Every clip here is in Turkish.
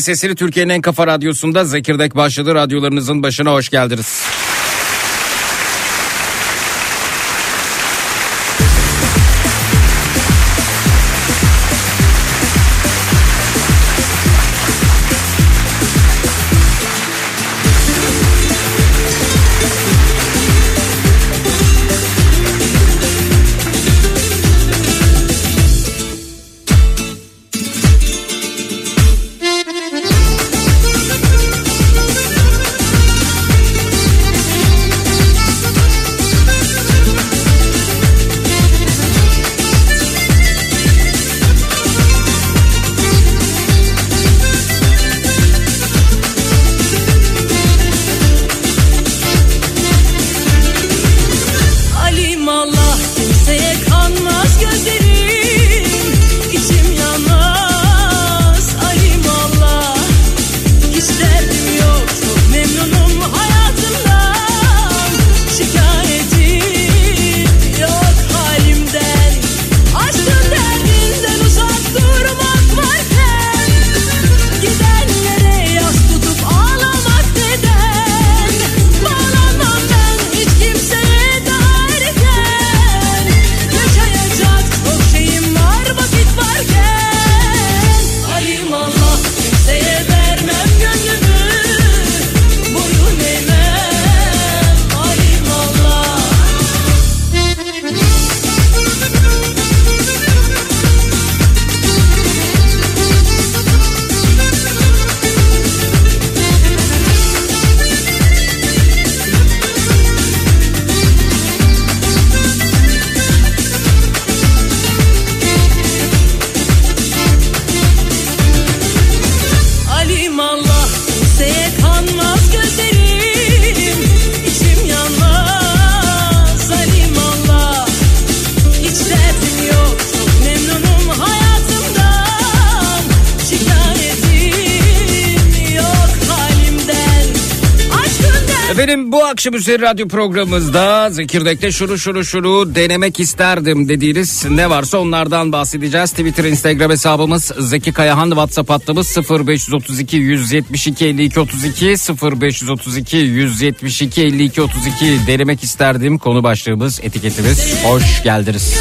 Zilin sesini Türkiye'nin en kafa radyosunda Zekirdek başladı. Radyolarınızın başına hoş geldiniz. Akşam üzeri radyo programımızda Zekirdek'te şunu şunu şunu denemek isterdim dediğiniz ne varsa onlardan bahsedeceğiz. Twitter, Instagram hesabımız Zeki Kayahan, WhatsApp hattımız 0532 172 52 32 0532 172 52 32 denemek isterdim konu başlığımız etiketimiz. Hoş geldiniz.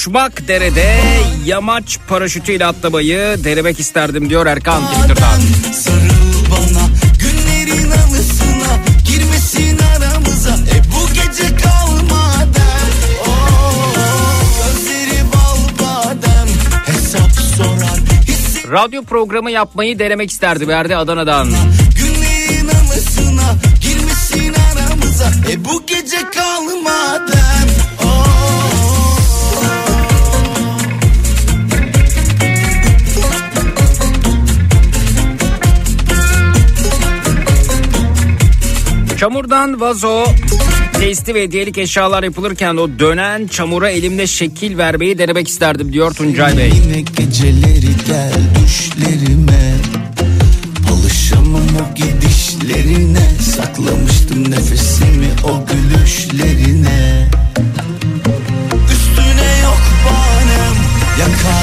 Uçmak derede yamaç paraşütüyle atlamayı denemek isterdim diyor Erkan Twitter'dan. E oh, Radyo programı yapmayı denemek isterdi verdi Adana'dan. Çamurdan vazo, testi ve hediyelik eşyalar yapılırken o dönen çamura elimle şekil vermeyi denemek isterdim diyor Tuncay Bey. Yine geceleri gel düşlerime. Alışamam o gidişlerine. Saklamıştım nefesimi o gülüşlerine. Üstüne yok banem Yakar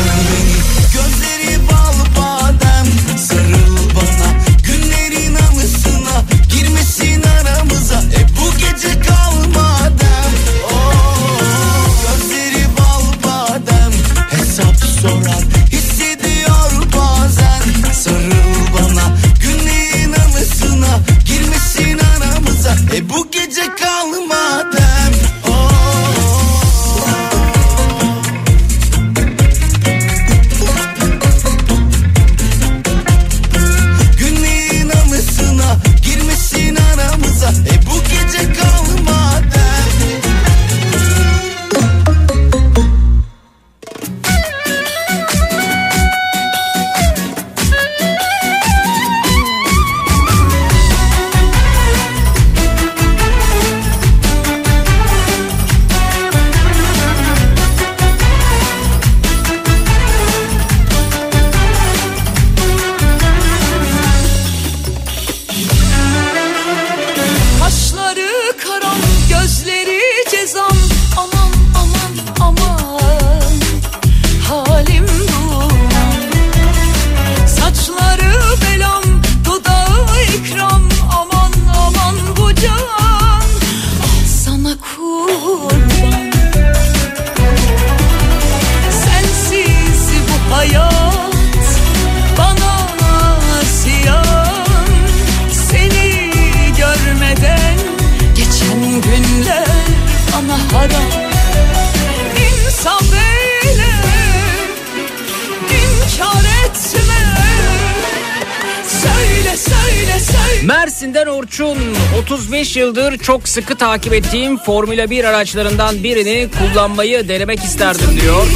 35 yıldır çok sıkı takip ettiğim Formula 1 araçlarından birini kullanmayı denemek isterdim diyor.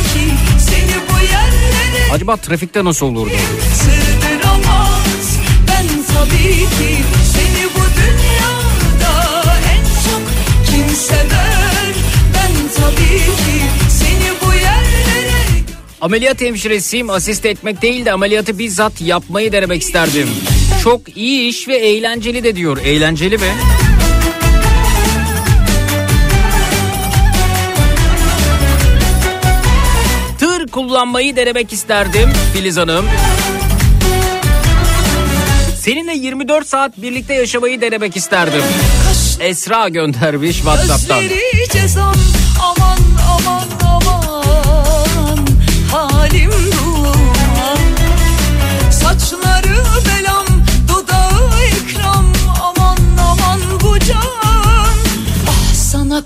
Acaba trafikte nasıl olurdu? Ameliyat hemşiresiyim asist etmek değil de ameliyatı bizzat yapmayı denemek isterdim. Çok iyi iş ve eğlenceli de diyor. Eğlenceli mi? Kullanmayı denemek isterdim Filiz Hanım. Seninle 24 saat birlikte yaşamayı denemek isterdim. Esra göndermiş WhatsApp'tan. Cezam aman aman aman Halim duman Saçları belam dudağı ikram Aman aman bu can Ah sana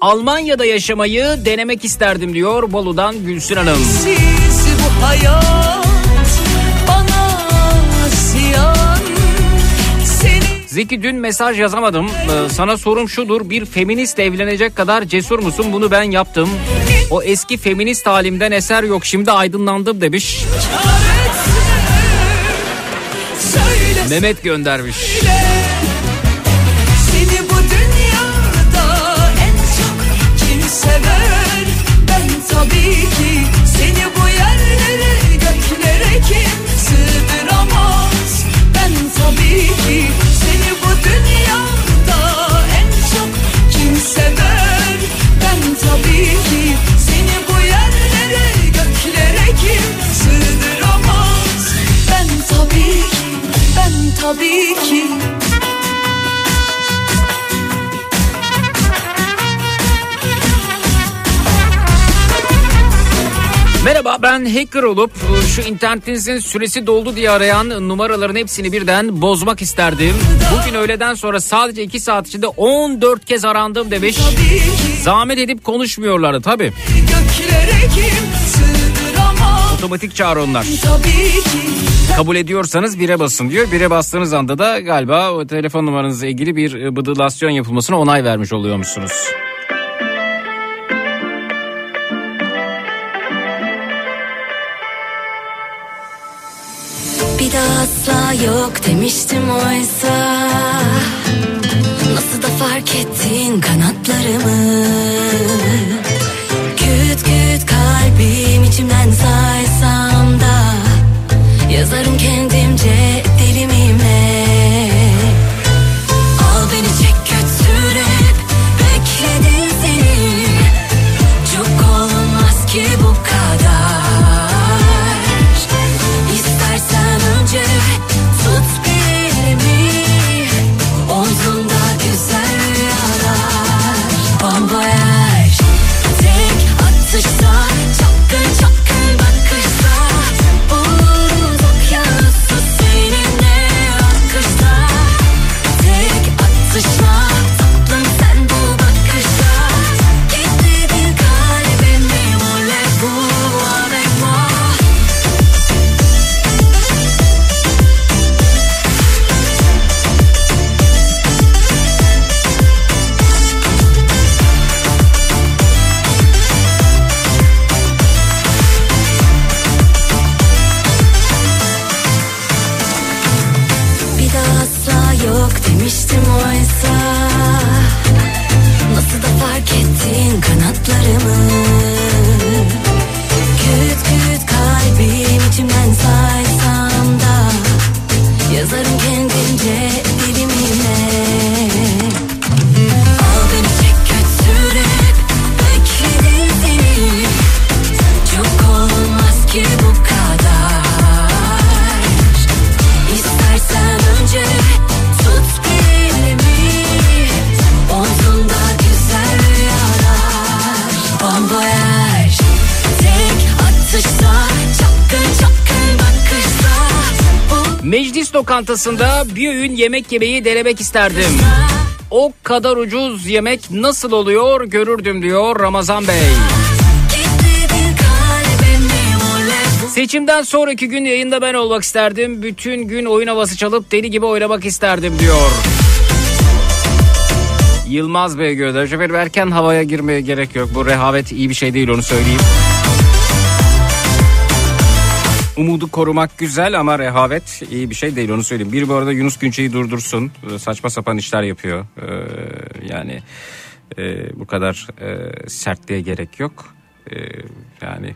Almanya'da yaşamayı denemek isterdim diyor Bolu'dan Gülsün Hanım. kusiz bu hayat Zeki dün mesaj yazamadım. Ee, sana sorum şudur. Bir feminist evlenecek kadar cesur musun? Bunu ben yaptım. O eski feminist halimden eser yok. Şimdi aydınlandım demiş. Söyle Mehmet göndermiş. Seni tabii ki Merhaba ben hacker olup şu internetinizin süresi doldu diye arayan numaraların hepsini birden bozmak isterdim. Bugün öğleden sonra sadece 2 saat içinde 14 kez arandım demiş. tabii Zahmet edip konuşmuyorlardı tabi. göklere kim sığdıramaz Otomatik çağrı onlar. Kabul ediyorsanız bire basın diyor. Bire bastığınız anda da galiba o telefon numaranızla ilgili bir e, bıdılasyon yapılmasına onay vermiş oluyormuşsunuz. Bir daha asla yok demiştim oysa Nasıl da fark ettin kanatlarımı Küt küt kalbim içimden saysam da Yazarım kendimce elimimle lokantasında bir öğün yemek yemeyi denemek isterdim. O kadar ucuz yemek nasıl oluyor görürdüm diyor Ramazan Bey. Seçimden sonraki gün yayında ben olmak isterdim. Bütün gün oyun havası çalıp deli gibi oynamak isterdim diyor. Yılmaz Bey göndermiş. Efendim erken havaya girmeye gerek yok. Bu rehavet iyi bir şey değil onu söyleyeyim. Umudu korumak güzel ama rehavet iyi bir şey değil onu söyleyeyim. Bir bu arada Yunus Günçe'yi durdursun. Ee, Saçma sapan işler yapıyor. Ee, yani e, bu kadar e, sertliğe gerek yok. Ee, yani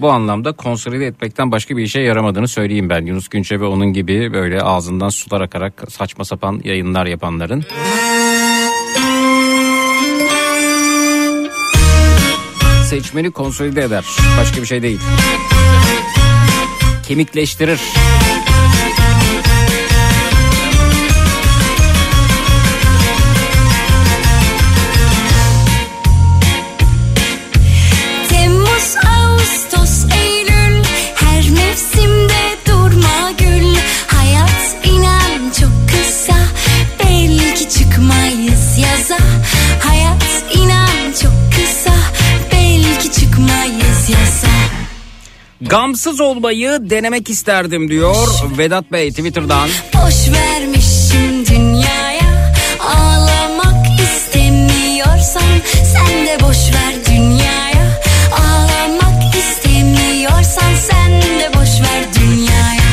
bu anlamda konsolide etmekten başka bir işe yaramadığını söyleyeyim ben. Yunus Günçe ve onun gibi böyle ağzından sular akarak saçma sapan yayınlar yapanların. Seçmeni konsolide eder. Başka bir şey değil. Kemikleştirir. Gamsız olmayı denemek isterdim diyor Vedat Bey Twitter'dan. Boş vermişim dünyaya Ağlamak istemiyorsan Sen de boş ver dünyaya Ağlamak istemiyorsan Sen de boş ver dünyaya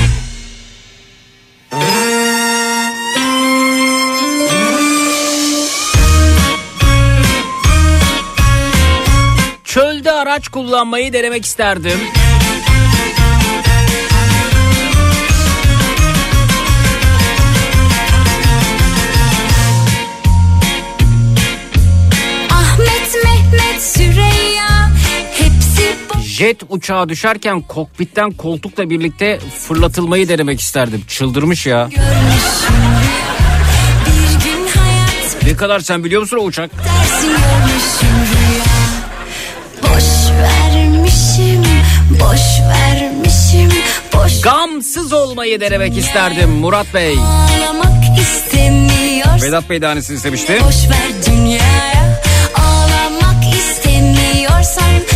Çölde araç kullanmayı denemek isterdim. Jet uçağı düşerken kokpitten koltukla birlikte fırlatılmayı denemek isterdim. Çıldırmış ya. Ne kadar sen biliyor musun o uçak? Boş vermişim Boş vermişim Boş Gamsız olmayı denemek isterdim Murat Bey. Vedat Bey de aynısını istemişti. Boş ver dünyaya Ağlamak istemiyorsan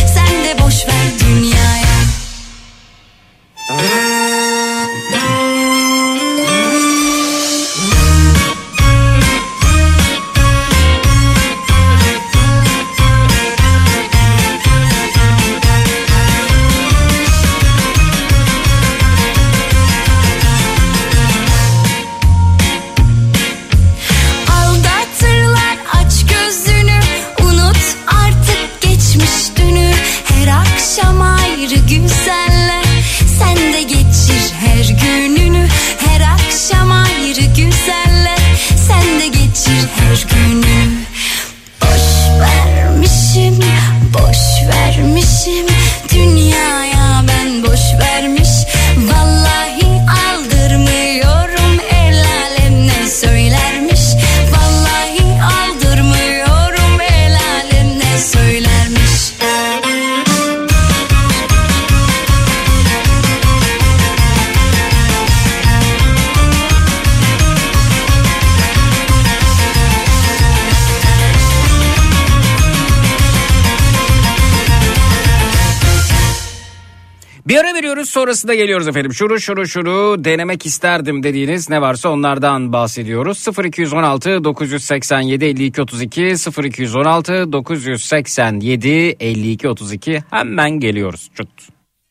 sonrasında geliyoruz efendim. Şuru şuru şuru denemek isterdim dediğiniz ne varsa onlardan bahsediyoruz. 0216 987 52 32 0216 987 52 32 hemen geliyoruz. Çut.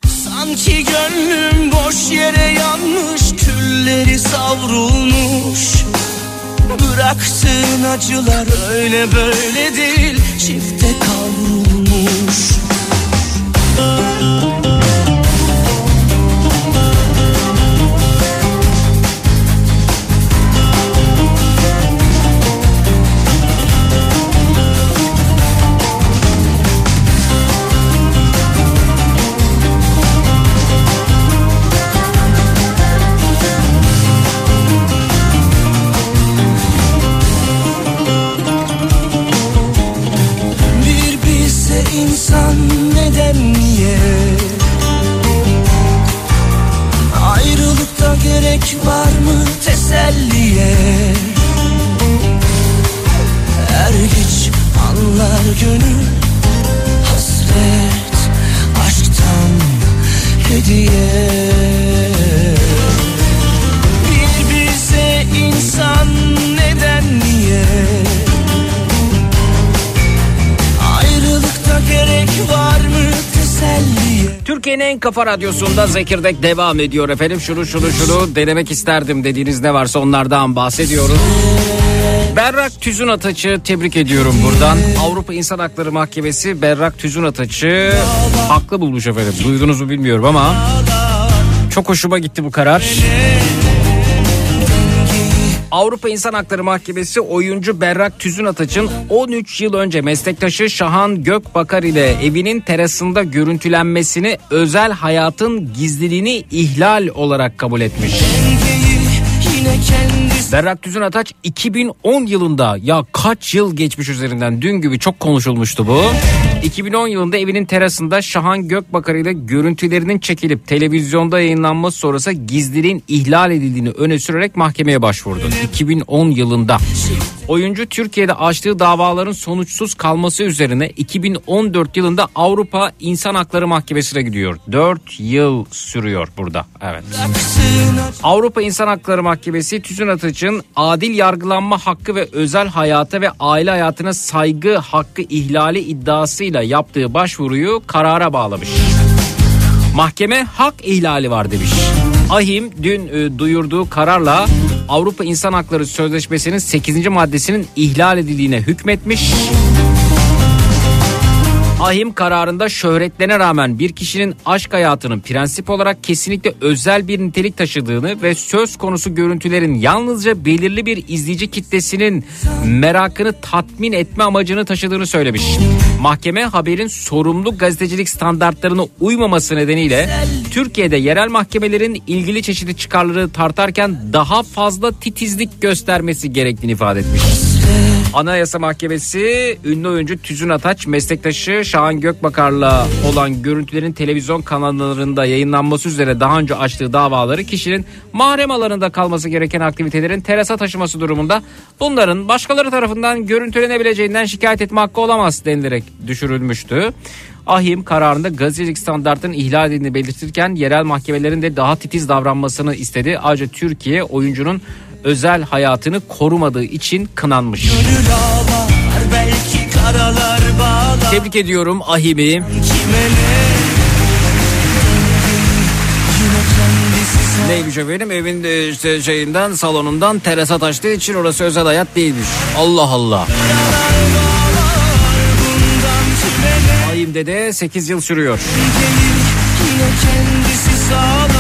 Sanki gönlüm boş yere yanmış Külleri savrulmuş Bıraktığın acılar öyle böyle değil Çifte kavrulmuş Türkiye'nin en kafa radyosunda Zekirdek devam ediyor efendim. Şunu şunu şunu denemek isterdim dediğiniz ne varsa onlardan bahsediyoruz. Berrak Tüzün Ataç'ı tebrik ediyorum buradan. Avrupa İnsan Hakları Mahkemesi Berrak Tüzün Ataç'ı haklı bulmuş efendim. Duydunuz mu bilmiyorum ama çok hoşuma gitti bu karar. Avrupa İnsan Hakları Mahkemesi oyuncu Berrak Tüzün Ataç'ın 13 yıl önce meslektaşı Şahan Gökbakar ile evinin terasında görüntülenmesini özel hayatın gizliliğini ihlal olarak kabul etmiş. Dengeyi yine kendisi Berrak Tüzün Ataç 2010 yılında ya kaç yıl geçmiş üzerinden dün gibi çok konuşulmuştu bu. 2010 yılında evinin terasında Şahan Gökbakar ile görüntülerinin çekilip televizyonda yayınlanması sonrası gizliliğin ihlal edildiğini öne sürerek mahkemeye başvurdu. 2010 yılında. Oyuncu Türkiye'de açtığı davaların sonuçsuz kalması üzerine 2014 yılında Avrupa İnsan Hakları Mahkemesi'ne gidiyor. 4 yıl sürüyor burada. Evet. Avrupa İnsan Hakları Mahkemesi Tüzün Ataç'ın adil yargılanma hakkı ve özel hayata ve aile hayatına saygı hakkı ihlali iddiasıyla yaptığı başvuruyu karara bağlamış. Mahkeme hak ihlali var demiş. Ahim dün e, duyurduğu kararla Avrupa İnsan Hakları Sözleşmesi'nin 8. maddesinin ihlal edildiğine hükmetmiş. Ahim kararında şöhretlerine rağmen bir kişinin aşk hayatının prensip olarak kesinlikle özel bir nitelik taşıdığını ve söz konusu görüntülerin yalnızca belirli bir izleyici kitlesinin merakını tatmin etme amacını taşıdığını söylemiş. Mahkeme haberin sorumlu gazetecilik standartlarına uymaması nedeniyle Türkiye'de yerel mahkemelerin ilgili çeşitli çıkarları tartarken daha fazla titizlik göstermesi gerektiğini ifade etmiş. Anayasa Mahkemesi ünlü oyuncu Tüzün Ataç meslektaşı Şahan Gökbakar'la olan görüntülerin televizyon kanallarında yayınlanması üzere daha önce açtığı davaları kişinin mahrem alanında kalması gereken aktivitelerin terasa taşıması durumunda bunların başkaları tarafından görüntülenebileceğinden şikayet etme hakkı olamaz denilerek düşürülmüştü. Ahim kararında gazetecilik standartının ihlal edildiğini belirtirken yerel mahkemelerin de daha titiz davranmasını istedi. Ayrıca Türkiye oyuncunun özel hayatını korumadığı için kınanmış. Ağlar Tebrik ediyorum Ahim'i. Kime ne Neymiş efendim evin e, işte şeyinden salonundan terasa taştığı için orası özel hayat değilmiş. Allah Allah. bundan kime ne Ahim'de de 8 yıl sürüyor. gelir Yine kendisi bitene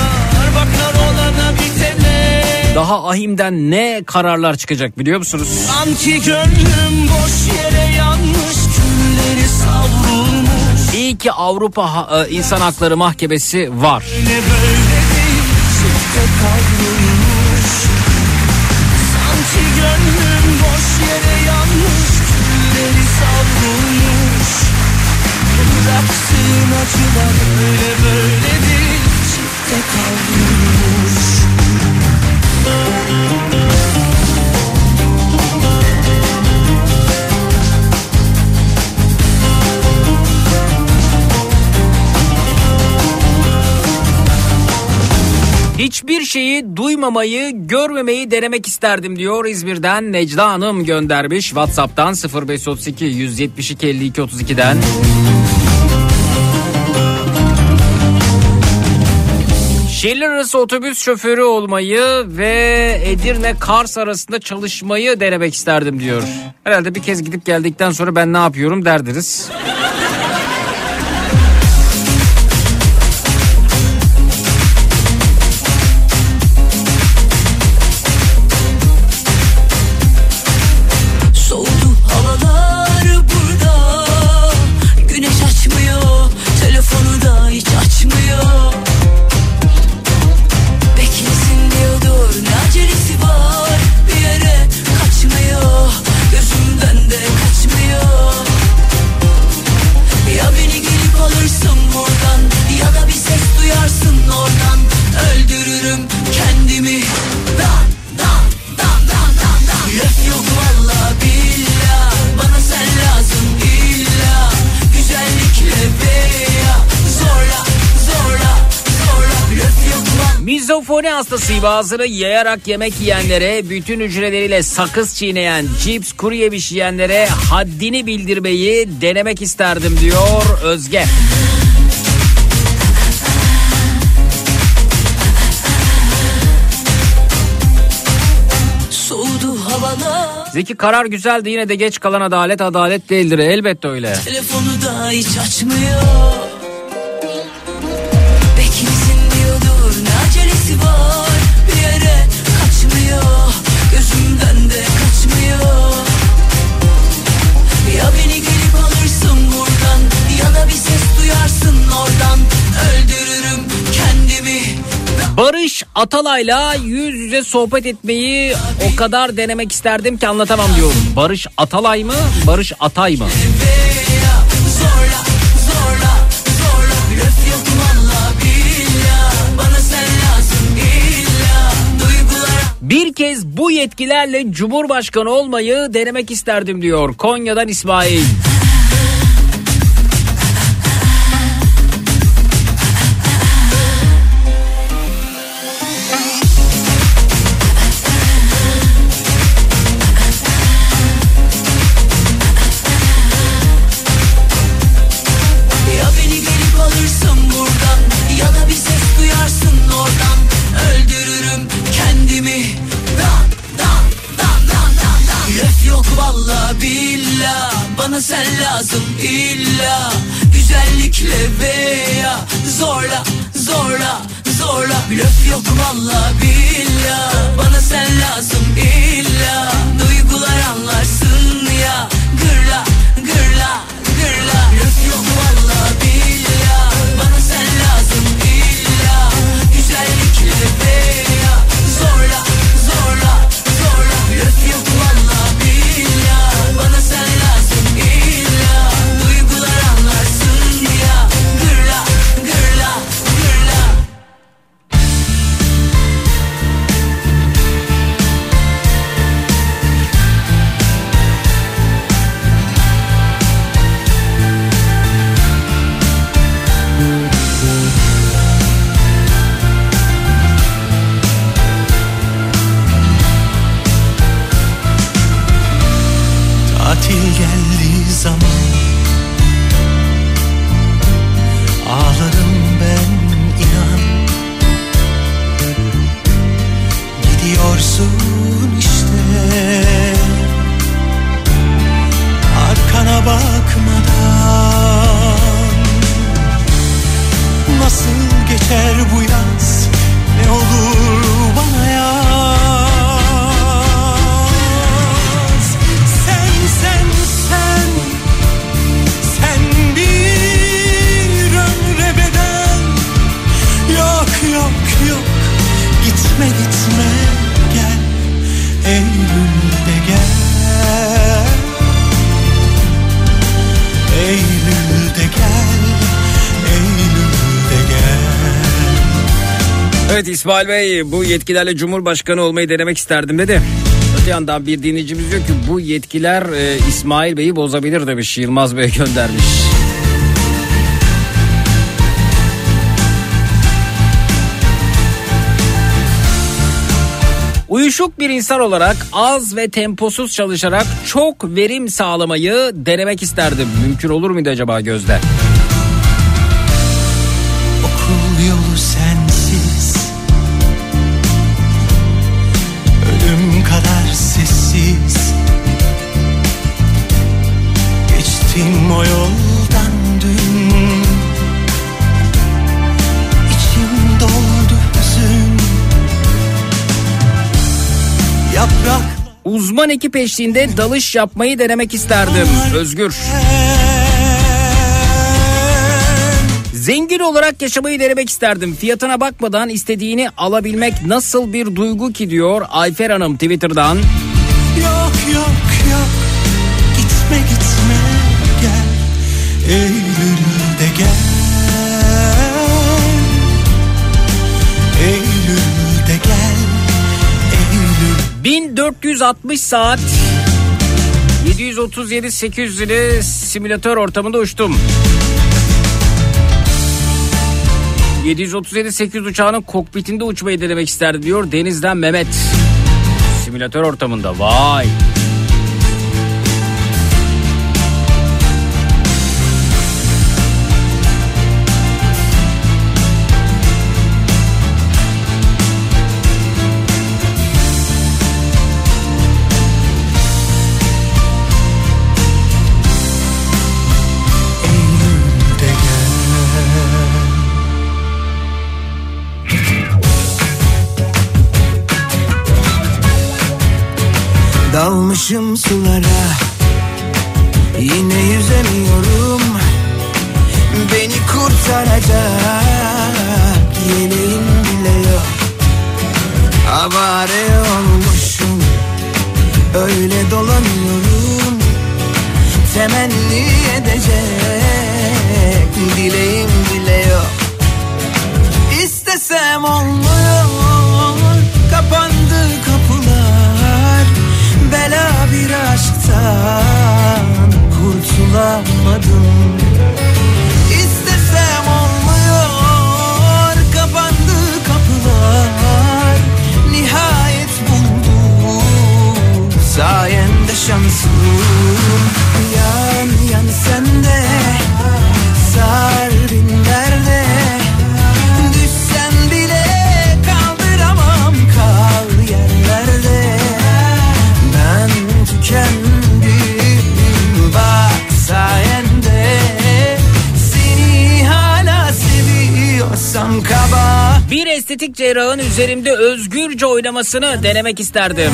Daha Ahim'den ne kararlar çıkacak biliyor musunuz? Sanki gönlüm boş yere yanmış Külleri savrulmuş İyi ki Avrupa e, İnsan Hakları Mahkemesi var. Böyle değil Çifte kavrulmuş Sanki gönlüm boş yere yanmış Külleri savrulmuş Bıraksın acılar Hiçbir şeyi duymamayı, görmemeyi denemek isterdim diyor İzmir'den Necla Hanım göndermiş. WhatsApp'tan 0532 172 52 32'den. Şehirler arası otobüs şoförü olmayı ve Edirne Kars arasında çalışmayı denemek isterdim diyor. Herhalde bir kez gidip geldikten sonra ben ne yapıyorum derdiniz. Mizofoni hastasıyım ağzını yayarak yemek yiyenlere, bütün hücreleriyle sakız çiğneyen, cips, kuru yemiş yiyenlere haddini bildirmeyi denemek isterdim diyor Özge. Zeki karar güzeldi yine de geç kalan adalet adalet değildir elbette öyle. Telefonu da hiç açmıyor Barış Atalay'la yüz yüze sohbet etmeyi o kadar denemek isterdim ki anlatamam diyor. Barış Atalay mı? Barış Atay mı? Bir kez bu yetkilerle Cumhurbaşkanı olmayı denemek isterdim diyor Konya'dan İsmail. Blöf yok valla billah. Bana sen lazım illa İsmail Bey bu yetkilerle Cumhurbaşkanı olmayı denemek isterdim dedi. Öte yandan bir dinleyicimiz diyor ki bu yetkiler e, İsmail Bey'i bozabilir demiş Yılmaz Bey göndermiş. Uyuşuk bir insan olarak az ve temposuz çalışarak çok verim sağlamayı denemek isterdim. Mümkün olur muydu acaba Gözde? Uzman ekip eşliğinde dalış yapmayı denemek isterdim. Özgür. Zengin olarak yaşamayı denemek isterdim. Fiyatına bakmadan istediğini alabilmek nasıl bir duygu ki diyor Ayfer Hanım Twitter'dan. Yok yok yok Gitme gitme gel Eylül'de 460 saat 737-800 ile simülatör ortamında uçtum. 737-800 uçağının kokpitinde uçmayı denemek isterdi diyor Deniz'den Mehmet. Simülatör ortamında vay. Vay. Dalmışım sulara. Yine yüzemiyorum. Beni kurtaracak Yeleğim bile yok. Avare olmuşum. Öyle dolanıyorum. Temenni edecek Dileğim bile yok. İstesem olmuyor kapılar Bela bir aşktan Kurtulamadım. İstesem olmuyor Kapandı kapılar. Nihayet buldum Sayende şansım. Yan yan sende Sar Bir estetik cerrahın üzerimde özgürce oynamasını denemek isterdim.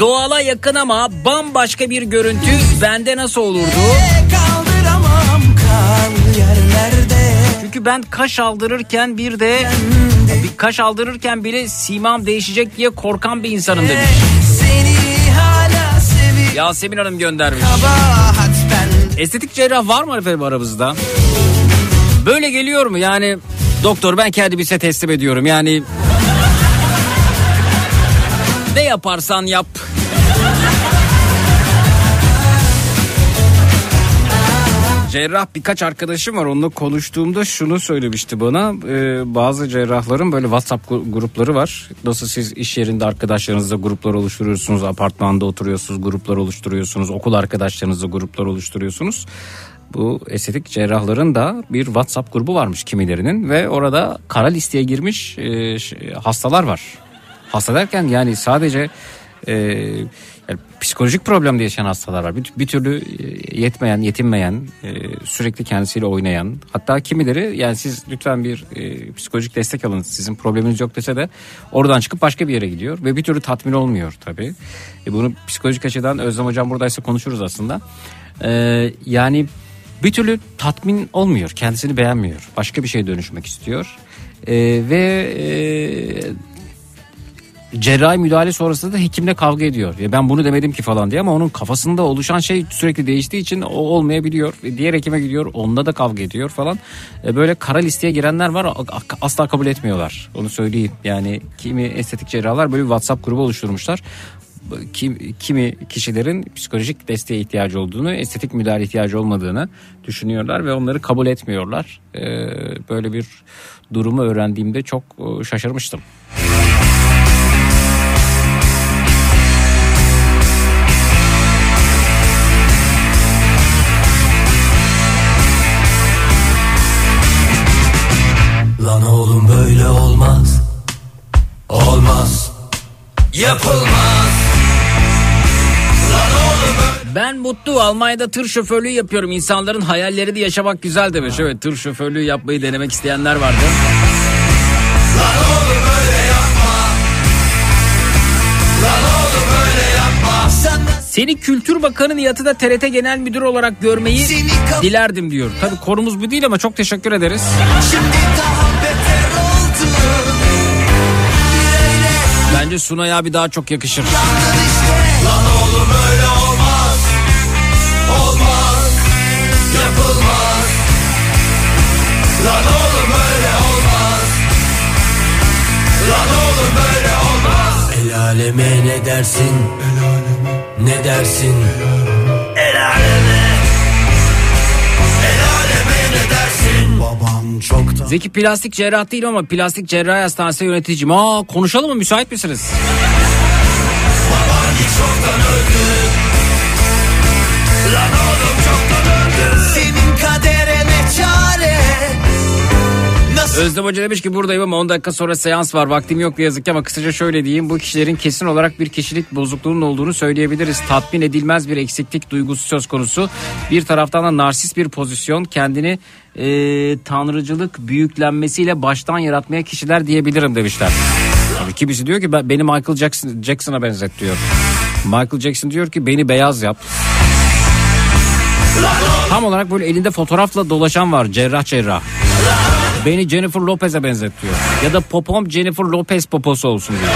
Doğala yakın ama bambaşka bir görüntü bende nasıl olurdu? Çünkü ben kaş aldırırken bir de bir kaş aldırırken bile simam değişecek diye korkan bir insanım demiş. Yasemin Hanım göndermiş. Estetik cerrah var mı efendim aramızda? Böyle geliyor mu yani doktor ben kendimi size teslim ediyorum. Yani ne yaparsan yap. Cerrah birkaç arkadaşım var. Onunla konuştuğumda şunu söylemişti bana. Ee, bazı cerrahların böyle WhatsApp gru- grupları var. Nasıl siz iş yerinde arkadaşlarınızla gruplar oluşturuyorsunuz apartmanda oturuyorsunuz gruplar oluşturuyorsunuz okul arkadaşlarınızla gruplar oluşturuyorsunuz bu estetik cerrahların da bir WhatsApp grubu varmış kimilerinin ve orada kara listeye girmiş e, ş- hastalar var. Hasta derken yani sadece e, yani psikolojik problemde yaşayan hastalar var. Bir, bir türlü e, yetmeyen, yetinmeyen, e, sürekli kendisiyle oynayan. Hatta kimileri yani siz lütfen bir e, psikolojik destek alın. Sizin probleminiz yok dese de oradan çıkıp başka bir yere gidiyor ve bir türlü tatmin olmuyor tabii. E, bunu psikolojik açıdan Özlem hocam buradaysa konuşuruz aslında. E, yani bir türlü tatmin olmuyor. Kendisini beğenmiyor. Başka bir şeye dönüşmek istiyor. E, ve e, cerrahi müdahale sonrasında da hekimle kavga ediyor. Ya ben bunu demedim ki falan diye ama onun kafasında oluşan şey sürekli değiştiği için o olmayabiliyor. Ve diğer hekime gidiyor onunla da kavga ediyor falan. E, Böyle kara listeye girenler var asla kabul etmiyorlar. Onu söyleyeyim. Yani kimi estetik cerrahlar böyle bir WhatsApp grubu oluşturmuşlar. Kim, kimi kişilerin psikolojik desteğe ihtiyacı olduğunu, estetik müdahale ihtiyacı olmadığını düşünüyorlar ve onları kabul etmiyorlar. E, Böyle bir durumu öğrendiğimde çok e, şaşırmıştım. Lan oğlum böyle olmaz Olmaz Yapılmaz Ben mutlu Almanya'da tır şoförlüğü yapıyorum. İnsanların hayalleri de yaşamak güzel demiş. Evet tır şoförlüğü yapmayı denemek isteyenler vardı. Seni Kültür Bakanı Nihat'ı da TRT Genel Müdür olarak görmeyi dilerdim diyor. Tabii konumuz bu değil ama çok teşekkür ederiz. Bence Sunay abi daha çok yakışır. Lan oğlum öyle aleme ne dersin? Ne dersin? El aleme. El aleme. Ne dersin? Babam çoktan Zeki plastik cerrah değil ama plastik cerrahi hastanesi yöneticiyim. Aa konuşalım mı? Müsait misiniz? Senin kaderine Özlem Hoca demiş ki buradayım ama 10 dakika sonra seans var. Vaktim yok ne yazık ki ama kısaca şöyle diyeyim. Bu kişilerin kesin olarak bir kişilik bozukluğunun olduğunu söyleyebiliriz. Tatmin edilmez bir eksiklik duygusu söz konusu. Bir taraftan da narsist bir pozisyon kendini e, tanrıcılık büyüklenmesiyle baştan yaratmaya kişiler diyebilirim demişler. Tabii kimisi diyor ki ben, beni Michael Jackson, Jackson'a benzet diyor. Michael Jackson diyor ki beni beyaz yap. Tam olarak böyle elinde fotoğrafla dolaşan var cerrah cerrah. Beni Jennifer Lopez'e benzetiyor. Ya da popom Jennifer Lopez poposu olsun diyor.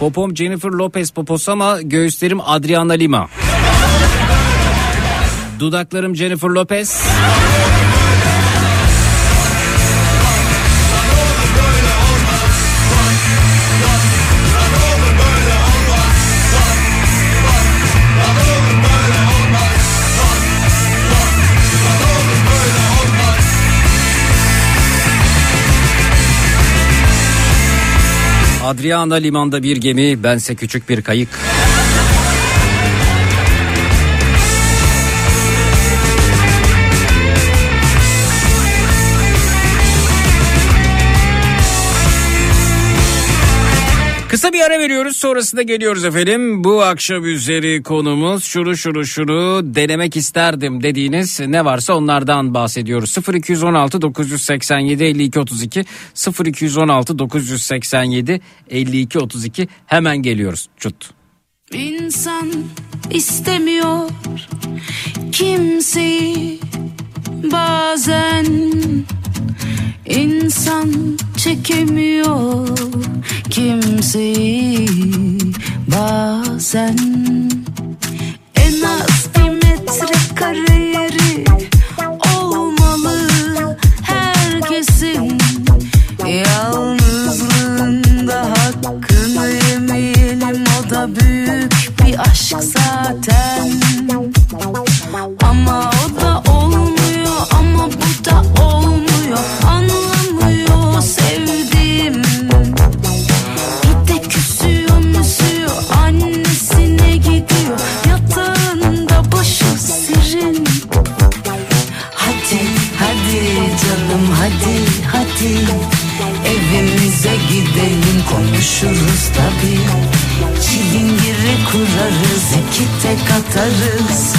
Popom Jennifer Lopez poposu ama göğüslerim Adriana Lima. Dudaklarım Jennifer Lopez. Adriana limanda bir gemi, bense küçük bir kayık. Ara veriyoruz sonrasında geliyoruz efendim. Bu akşam üzeri konumuz şunu şunu şunu denemek isterdim dediğiniz ne varsa onlardan bahsediyoruz. 0216 987 52 32 0216 987 52 32 hemen geliyoruz. Çut. İnsan istemiyor kimseyi bazen insan çekemiyor kimseyi. Bazen en az bir metre kare yeri olmalı herkesin. Yalnızlığında hakkını yemeyelim o da büyük bir aşk zaten. Ama da olmuyor Anlamıyor sevdiğim. Bir de küsüyor annesine gidiyor Yatağında başı serin. Hadi hadi canım hadi hadi. Evimize gidelim konuşuruz tabi Çilingiri kurarız iki tek atarız.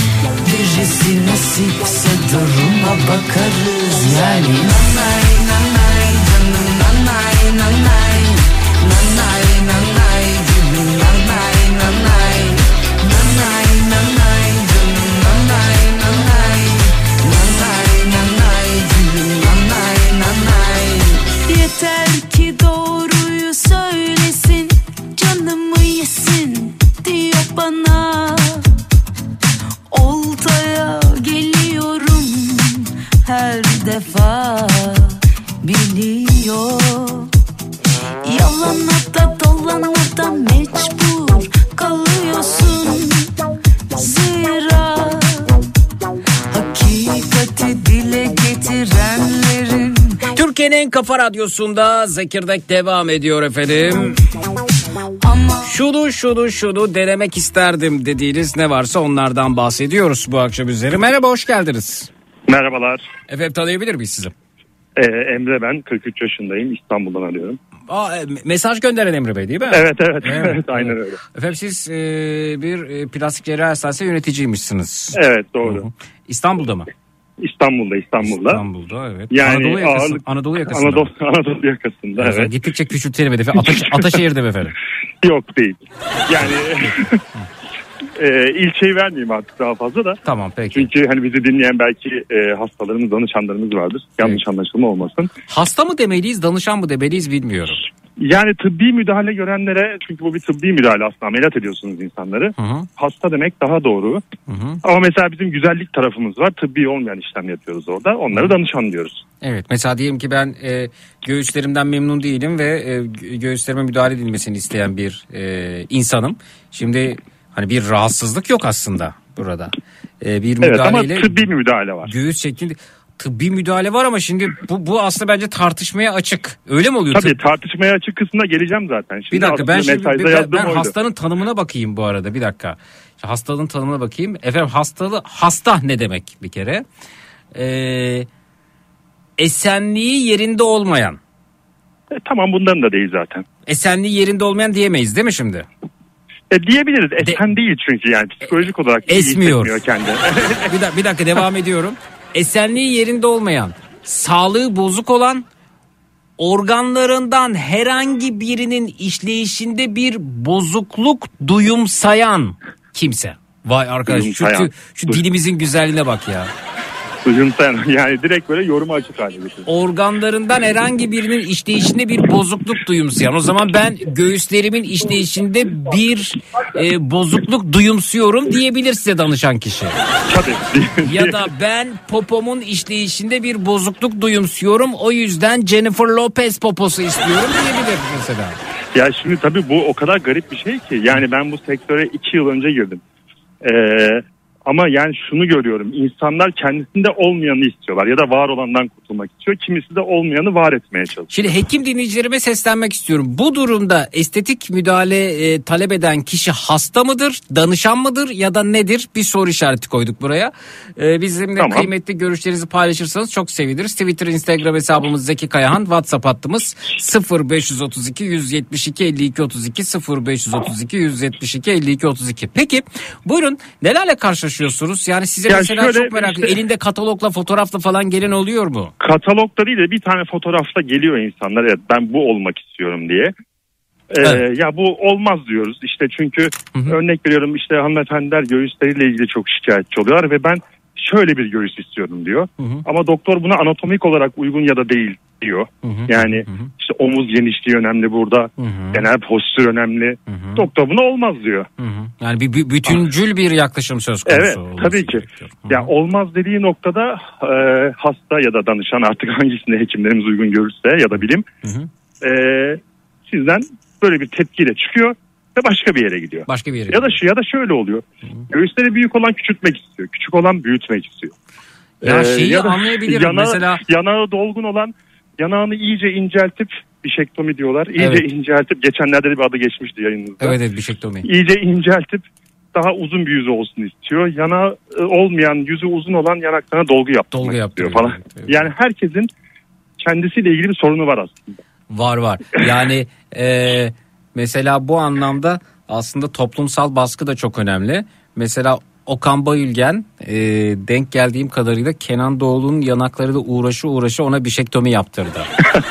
Birisi nasipse duruma bakarız. Yani nanay nanay canım nanay nanay dile getirenlerin Türkiye'nin en kafa radyosunda Zekirdek devam ediyor efendim. ama Şunu şunu şunu denemek isterdim dediğiniz ne varsa onlardan bahsediyoruz bu akşam üzeri. Merhaba hoş geldiniz. Merhabalar. Efendim tanıyabilir miyiz sizi? Ee, Emre ben 43 yaşındayım İstanbul'dan arıyorum. Aa, e, mesaj gönderen Emre Bey değil mi? Evet evet, Evet, evet, aynen öyle. Efendim siz e, bir e, plastik cerrahi hastanesi yöneticiymişsiniz. Evet doğru. İstanbul'da mı? İstanbul'da İstanbul'da. İstanbul'da evet. Yani Anadolu yakası, ağırlık- Anadolu yakasında. Anadolu? Anadolu yakasında Evet. evet. Gittikçe küçültelim hedefi. Ataş, Ataşehir'de mi efendim? Yok değil. Yani e, ilçeyi vermeyeyim artık daha fazla da. Tamam peki. Çünkü hani bizi dinleyen belki e, hastalarımız, danışanlarımız vardır. Yanlış Evet. anlaşılma olmasın. Hasta mı demeliyiz, danışan mı demeliyiz bilmiyorum. Yani tıbbi müdahale görenlere çünkü bu bir tıbbi müdahale aslında ameliyat ediyorsunuz insanları. Hı hı. Hasta demek daha doğru. Hı hı. Ama mesela bizim güzellik tarafımız var. Tıbbi olmayan işlem yapıyoruz orada. Onları danışan diyoruz. Evet mesela diyelim ki ben e, göğüslerimden memnun değilim ve e, gö- göğüslerime müdahale edilmesini isteyen bir e, insanım. Şimdi hani bir rahatsızlık yok aslında burada. E, bir Evet ama müdahaleyle tıbbi müdahale var. göğüs şeklinde tıbbi müdahale var ama şimdi bu, bu aslında bence tartışmaya açık. Öyle mi oluyor? Tabii tartışmaya açık kısmına geleceğim zaten. Şimdi Bir dakika ben şimdi ben, ben oydu. hastanın tanımına bakayım bu arada bir dakika. Şimdi Hastalığın tanımına bakayım. Efendim hastalığı hasta ne demek bir kere? Ee, esenliği yerinde olmayan. E, tamam bundan da değil zaten. Esenliği yerinde olmayan diyemeyiz değil mi şimdi? E, diyebiliriz. Esen değil çünkü yani psikolojik olarak iyi Esmiyor. hissetmiyor kendi. bir, da- bir dakika devam ediyorum. Esenliği yerinde olmayan, sağlığı bozuk olan, organlarından herhangi birinin işleyişinde bir bozukluk duyumsayan kimse. Vay arkadaş şu, Duyumsayan. şu, şu dilimizin güzelliğine bak ya. Duyumsayan yani direkt böyle yoruma açık hale getiriyor. Organlarından herhangi birinin işleyişinde bir bozukluk duyumsayan. O zaman ben göğüslerimin işleyişinde bir e, bozukluk duyumsuyorum diyebilir size danışan kişi. Tabii. Ya da ben popomun işleyişinde bir bozukluk duyumsuyorum. O yüzden Jennifer Lopez poposu istiyorum diyebilir mesela. Ya şimdi tabii bu o kadar garip bir şey ki. Yani ben bu sektöre iki yıl önce girdim. Ee, Ama yani şunu görüyorum. insanlar kendisinde olmayanı istiyorlar ya da var olandan kurtulmak istiyor. Kimisi de olmayanı var etmeye çalışıyor. Şimdi hekim dinleyicilerime seslenmek istiyorum. Bu durumda estetik müdahale e, talep eden kişi hasta mıdır, danışan mıdır ya da nedir? Bir soru işareti koyduk buraya. E, bizimle Tamam. kıymetli görüşlerinizi paylaşırsanız çok seviniriz. Twitter, Instagram hesabımız Zeki Kayahan, WhatsApp hattımız 0532 172 52 32 0532 172 52 32. Peki buyurun nelerle karşılaşıyorsunuz? Yani size Ya mesela çok merak işte- elinde katalogla fotoğrafla falan gelen oluyor mu? Katalogda değil de bir tane fotoğrafla geliyor insanlar. Evet ben bu olmak istiyorum diye. Ee, Evet. Ya bu olmaz diyoruz işte çünkü örnek veriyorum işte hanımefendiler göğüsleriyle ilgili çok şikayetçi oluyorlar ve ben şöyle bir göğüs istiyorum diyor. Ama doktor buna anatomik olarak uygun ya da değil diyor. Yani işte omuz genişliği önemli burada. Genel postür önemli. Doktor buna olmaz diyor. Hı hı. Yani bir, bir bütüncül bir yaklaşım söz konusu. Evet tabii ki. gerekiyor. Hı. Ya olmaz dediği noktada e, hasta ya da danışan artık hangisine hekimlerimiz uygun görürse ya da bilim e, sizden böyle bir tepkiyle çıkıyor ve başka bir yere gidiyor. Başka bir yere. Ya da şu ya da şöyle oluyor. Göğüsleri büyük olan küçültmek istiyor. Küçük olan büyütmek istiyor. Ya Ee, şeyi ya anlayabilirim. Yanağı, Mesela yanağı dolgun olan yanağını iyice inceltip bişektomi diyorlar. İyice Evet. inceltip geçenlerde de bir adı geçmişti yayınınızda. evet evet bişektomi. İyice inceltip daha uzun bir yüzü olsun istiyor. Yanağı e, olmayan yüzü uzun olan yanaklarına dolgu yaptırmak Dolgu istiyor falan. evet, evet. Yani herkesin kendisiyle ilgili bir sorunu var aslında. Var var. Yani e, mesela bu anlamda aslında toplumsal baskı da çok önemli. Mesela Okan Bayülgen e, denk geldiğim kadarıyla Kenan Doğulu'nun yanakları da uğraşı uğraşı ona bişektomi yaptırdı.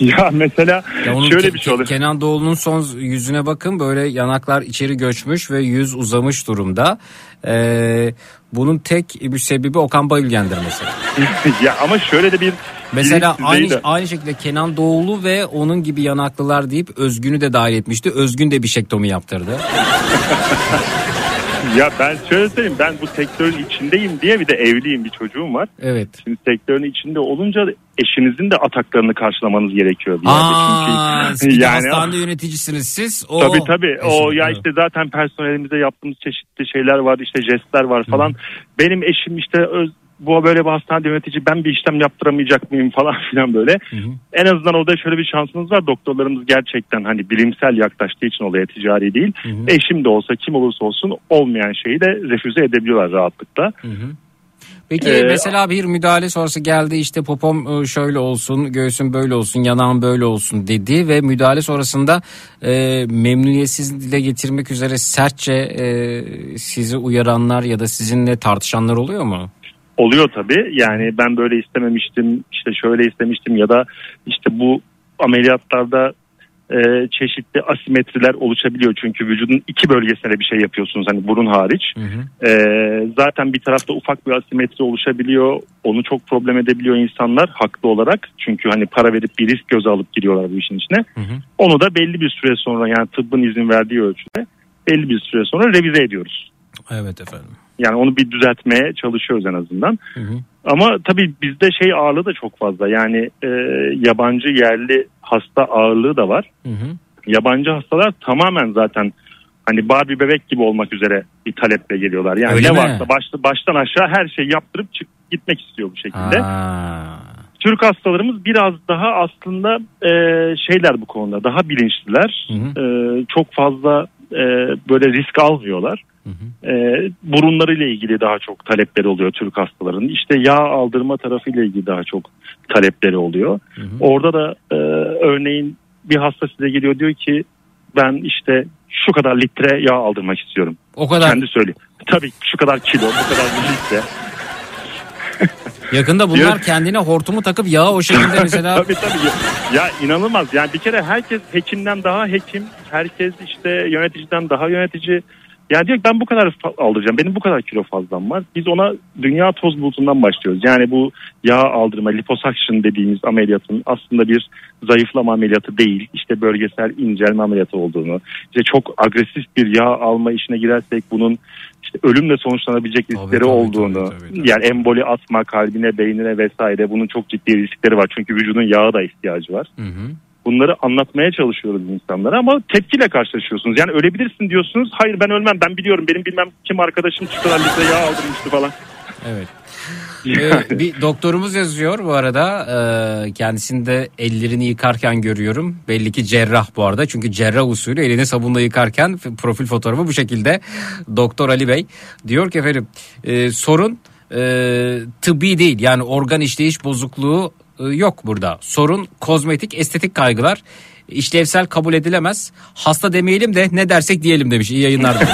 Ya mesela Ya onun şöyle bir şey oluyor. Kenan Doğulu'nun son yüzüne bakın böyle yanaklar içeri göçmüş ve yüz uzamış durumda. Ee, bunun tek bir sebebi Okan Bayülgen'dir mesela. ya ama şöyle de bir Mesela aynı de- aynı şekilde Kenan Doğulu ve onun gibi yanaklılar deyip Özgün'ü de dahil etmişti. Özgün de bir şektomi yaptırdı. Ya ben şöyle söyleyeyim ben bu sektörün içindeyim diye bir de evliyim bir çocuğum var. Evet. Şimdi sektörün içinde olunca eşinizin de ataklarını karşılamanız gerekiyor. bir. Aa, Çünkü yani hastanede yöneticisiniz siz. O, Tabii tabii. O ya işte zaten personelimize yaptığımız çeşitli şeyler var, işte jestler var falan. Benim eşim işte öz, bu böyle bir hastanede yönetici ben bir işlem yaptıramayacak mıyım falan filan böyle. En azından orada şöyle bir şansımız var. Doktorlarımız gerçekten hani bilimsel yaklaştığı için olaya ticari değil. Eşim de olsa kim olursa olsun olmayan şeyi de refüze edebiliyorlar rahatlıkla. Peki Ee, mesela bir müdahale sonrası geldi işte popom e, şöyle olsun, göğsüm böyle olsun, yanağım böyle olsun dedi ve müdahale sonrasında e, memnuniyetsiz dile getirmek üzere sertçe e, sizi uyaranlar ya da sizinle tartışanlar oluyor mu? Oluyor tabii. Yani ben böyle istememiştim, işte şöyle istemiştim ya da işte bu ameliyatlarda e, çeşitli asimetriler oluşabiliyor. Çünkü vücudun iki bölgesine bir şey yapıyorsunuz hani burun hariç. E, zaten bir tarafta ufak bir asimetri oluşabiliyor. Onu çok problem edebiliyor insanlar haklı olarak. Çünkü hani para verip bir risk göze alıp giriyorlar bu işin içine. Onu da belli bir süre sonra yani tıbbın izin verdiği ölçüde belli bir süre sonra revize ediyoruz. Evet efendim. Yani onu bir düzeltmeye çalışıyoruz en azından. Ama tabii bizde şey ağırlığı da çok fazla. Yani e, yabancı yerli hasta ağırlığı da var. Yabancı hastalar tamamen zaten hani Barbie bebek gibi olmak üzere bir taleple geliyorlar. Yani Öyle ne mi? varsa başta, baştan aşağı her şeyi yaptırıp çık, gitmek istiyor bu şekilde. Aa, Türk hastalarımız biraz daha aslında e, şeyler bu konuda daha bilinçliler. E, çok fazla e, böyle risk almıyorlar. E, burunlarıyla ilgili daha çok talepleri oluyor Türk hastaların. İşte yağ aldırma tarafıyla ilgili daha çok talepleri oluyor. Orada da e, örneğin bir hasta size geliyor diyor ki ben işte şu kadar litre yağ aldırmak istiyorum. o kadar. Kendi söylüyor. Tabii şu kadar kilo, bu kadar litre. Yakında bunlar Diyor- kendine hortumu takıp yağı o şekilde mesela tabii tabii. Ya inanılmaz. Yani bir kere herkes hekimden daha hekim. Herkes işte yöneticiden daha yönetici. Yani diyor ki ben bu kadar aldıracağım. Benim bu kadar kilo fazlam var. Biz ona dünya toz bulutundan başlıyoruz. Yani bu yağ aldırma, liposuction dediğimiz ameliyatın aslında bir zayıflama ameliyatı değil. İşte bölgesel incelme ameliyatı olduğunu. işte çok agresif bir yağ alma işine girersek bunun işte ölümle sonuçlanabilecek Tabii, riskleri tabii, olduğunu. tabii, tabii, tabii. Yani emboli atma kalbine, beynine vesaire bunun çok ciddi riskleri var. Çünkü vücudun yağa da ihtiyacı var. Hı hı. Bunları anlatmaya çalışıyoruz insanlara ama tepkiyle karşılaşıyorsunuz. Yani ölebilirsin diyorsunuz. Hayır ben ölmem ben biliyorum benim bilmem kim arkadaşım çıktılar litre yağ aldırmıştı falan. Evet. Ee, bir doktorumuz yazıyor bu arada. Ee, kendisini de ellerini yıkarken görüyorum. Belli ki cerrah bu arada. Çünkü cerrah usulü elini sabunla yıkarken profil fotoğrafı bu şekilde. Doktor Ali Bey diyor ki efendim e, sorun e, tıbbi değil. Yani organ işleyiş bozukluğu yok burada. Sorun kozmetik estetik kaygılar. işlevsel kabul edilemez. Hasta demeyelim de ne dersek diyelim demiş. İyi yayınlar.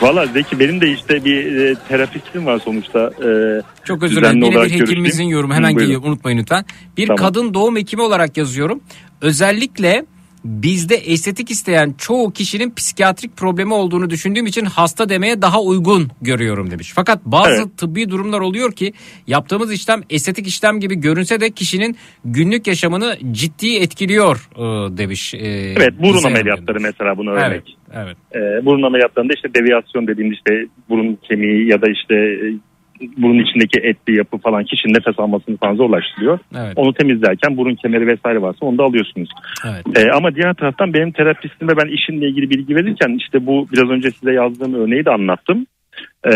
Valla Zeki benim de işte bir e, terapistim var sonuçta. E, Çok özür dilerim. Yine bir hekimimizin yorumu. Hemen Buyurun. geliyor unutmayın lütfen. Bir Tamam. kadın doğum hekimi olarak yazıyorum. Özellikle bizde estetik isteyen çoğu kişinin psikiyatrik problemi olduğunu düşündüğüm için hasta demeye daha uygun görüyorum demiş. Fakat bazı Evet. tıbbi durumlar oluyor ki yaptığımız işlem estetik işlem gibi görünse de kişinin günlük yaşamını ciddi etkiliyor e, demiş. e, Evet burun ameliyatları mesela buna örnek. Evet, evet. E, burun ameliyatlarında işte deviyasyon dediğimiz işte burun kemiği ya da işte e, burun içindeki etli yapı falan kişinin nefes almasını falan zorlaştırıyor. Evet. Onu temizlerken burun kemeri vesaire varsa onu da alıyorsunuz. Evet. E, ama diğer taraftan benim terapistime ben işimle ilgili bilgi verirken işte bu biraz önce size yazdığım örneği de anlattım. E,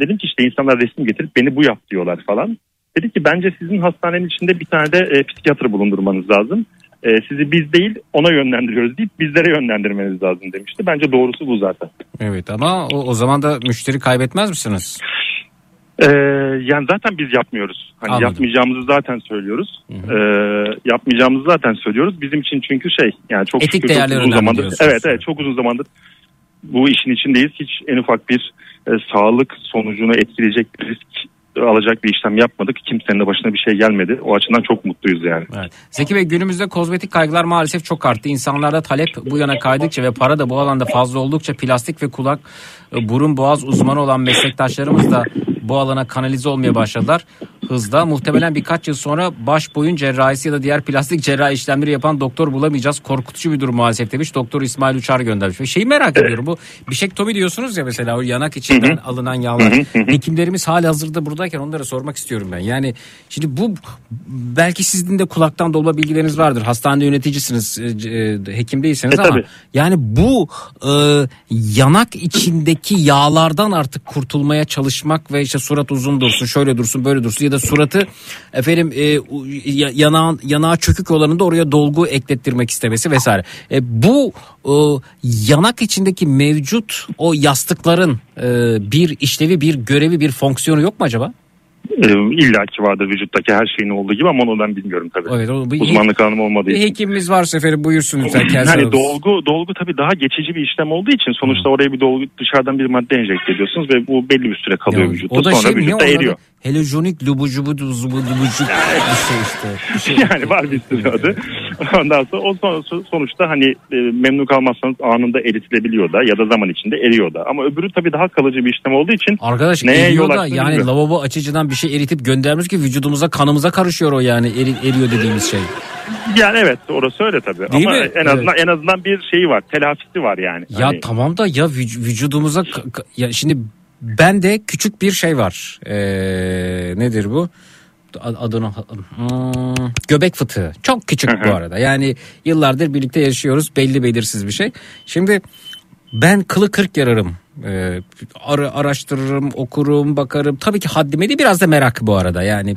dedim ki işte insanlar resim getirip beni bu yap diyorlar falan. Dedi ki bence sizin hastanenin içinde bir tane de e, psikiyatr bulundurmanız lazım. E, sizi biz değil ona yönlendiriyoruz deyip bizlere yönlendirmeniz lazım demişti. Bence doğrusu bu zaten. Evet ama o, o zaman da müşteri kaybetmez misiniz? Ee, yani zaten biz yapmıyoruz. Hani Anladım. yapmayacağımızı zaten söylüyoruz. Ee, yapmayacağımızı zaten söylüyoruz. Bizim için çünkü şey yani çok Etik şükür çok uzun zamandır. Evet evet çok uzun zamandır bu işin içindeyiz. Hiç en ufak bir e, sağlık sonucunu etkileyecek bir risk alacak bir işlem yapmadık. Kimsenin de başına bir şey gelmedi. O açıdan çok mutluyuz yani. Evet. Zeki Bey günümüzde kozmetik kaygılar maalesef çok arttı. İnsanlarda talep bu yana kaydıkça ve para da bu alanda fazla oldukça plastik ve kulak, e, burun, boğaz uzmanı olan meslektaşlarımız da bu alana kanalize olmaya başladılar. Hızla muhtemelen birkaç yıl sonra baş boyun cerrahisi ya da diğer plastik cerrahi işlemleri yapan doktor bulamayacağız. Korkutucu bir durum maalesef demiş. Doktor İsmail Uçar göndermiş. Ve şeyi merak ediyorum bu bişektomi diyorsunuz ya mesela o yanak içinden alınan yağlar. Hekimlerimiz hali hazırda buradayken onlara sormak istiyorum ben. Yani şimdi bu belki sizin de kulaktan dolma bilgileriniz vardır. Hastane yöneticisiniz, e, e, hekim değilseniz E, ama tabii. yani bu e, yanak içindeki yağlardan artık kurtulmaya çalışmak ve işte surat uzun dursun, şöyle dursun, böyle dursun ya da suratı efendim e, yanağın yanağı çökük olanında oraya dolgu eklettirmek istemesi vesaire. E, bu e, yanak içindeki mevcut o yastıkların e, bir işlevi, bir görevi, bir fonksiyonu yok mu acaba? Ee, İlla ki vardır vücuttaki her şeyin olduğu gibi ama onu ben bilmiyorum tabii. Evet, o bir, Uzmanlık alanım olmadığı bir için. hekimimiz varsa efendim buyursun lütfen. Yani dolgu dolgu tabii daha geçici bir işlem olduğu için sonuçta oraya bir dolgu dışarıdan bir madde enjekte ediyorsunuz ve bu belli bir süre kalıyor Ya, vücutta. o da Sonra şey vücutta eriyor. adı? Heliojonik lubucubu dubucuk bir şey işte. Bir şey. yani var bir sürü adı. Ondan sonra o son- sonuçta hani e, memnun kalmazsanız anında eritilebiliyor da ya da zaman içinde eriyor da. Ama öbürü tabii daha kalıcı bir işlem olduğu için Arkadaş Neye eriyor yol da yani bilmiyorum. lavabo açıcıdan bir şey eritip göndermiş ki vücudumuza kanımıza karışıyor o yani eri- eriyor dediğimiz şey. yani evet orası öyle tabii. Değil Ama mi? en azından en azından bir şeyi var. Telafisi var yani. Ya Hani- tamam da ya vüc- vücudumuza ya şimdi bende küçük bir şey var. Ee, nedir bu? Adını Hmm, göbek fıtığı. Çok küçük bu arada. Yani yıllardır birlikte yaşıyoruz. Belli belirsiz bir şey. Şimdi ben kılı kırk yararım. Ee, ara- araştırırım, okurum, bakarım. Tabii ki haddime değil biraz da merak bu arada yani.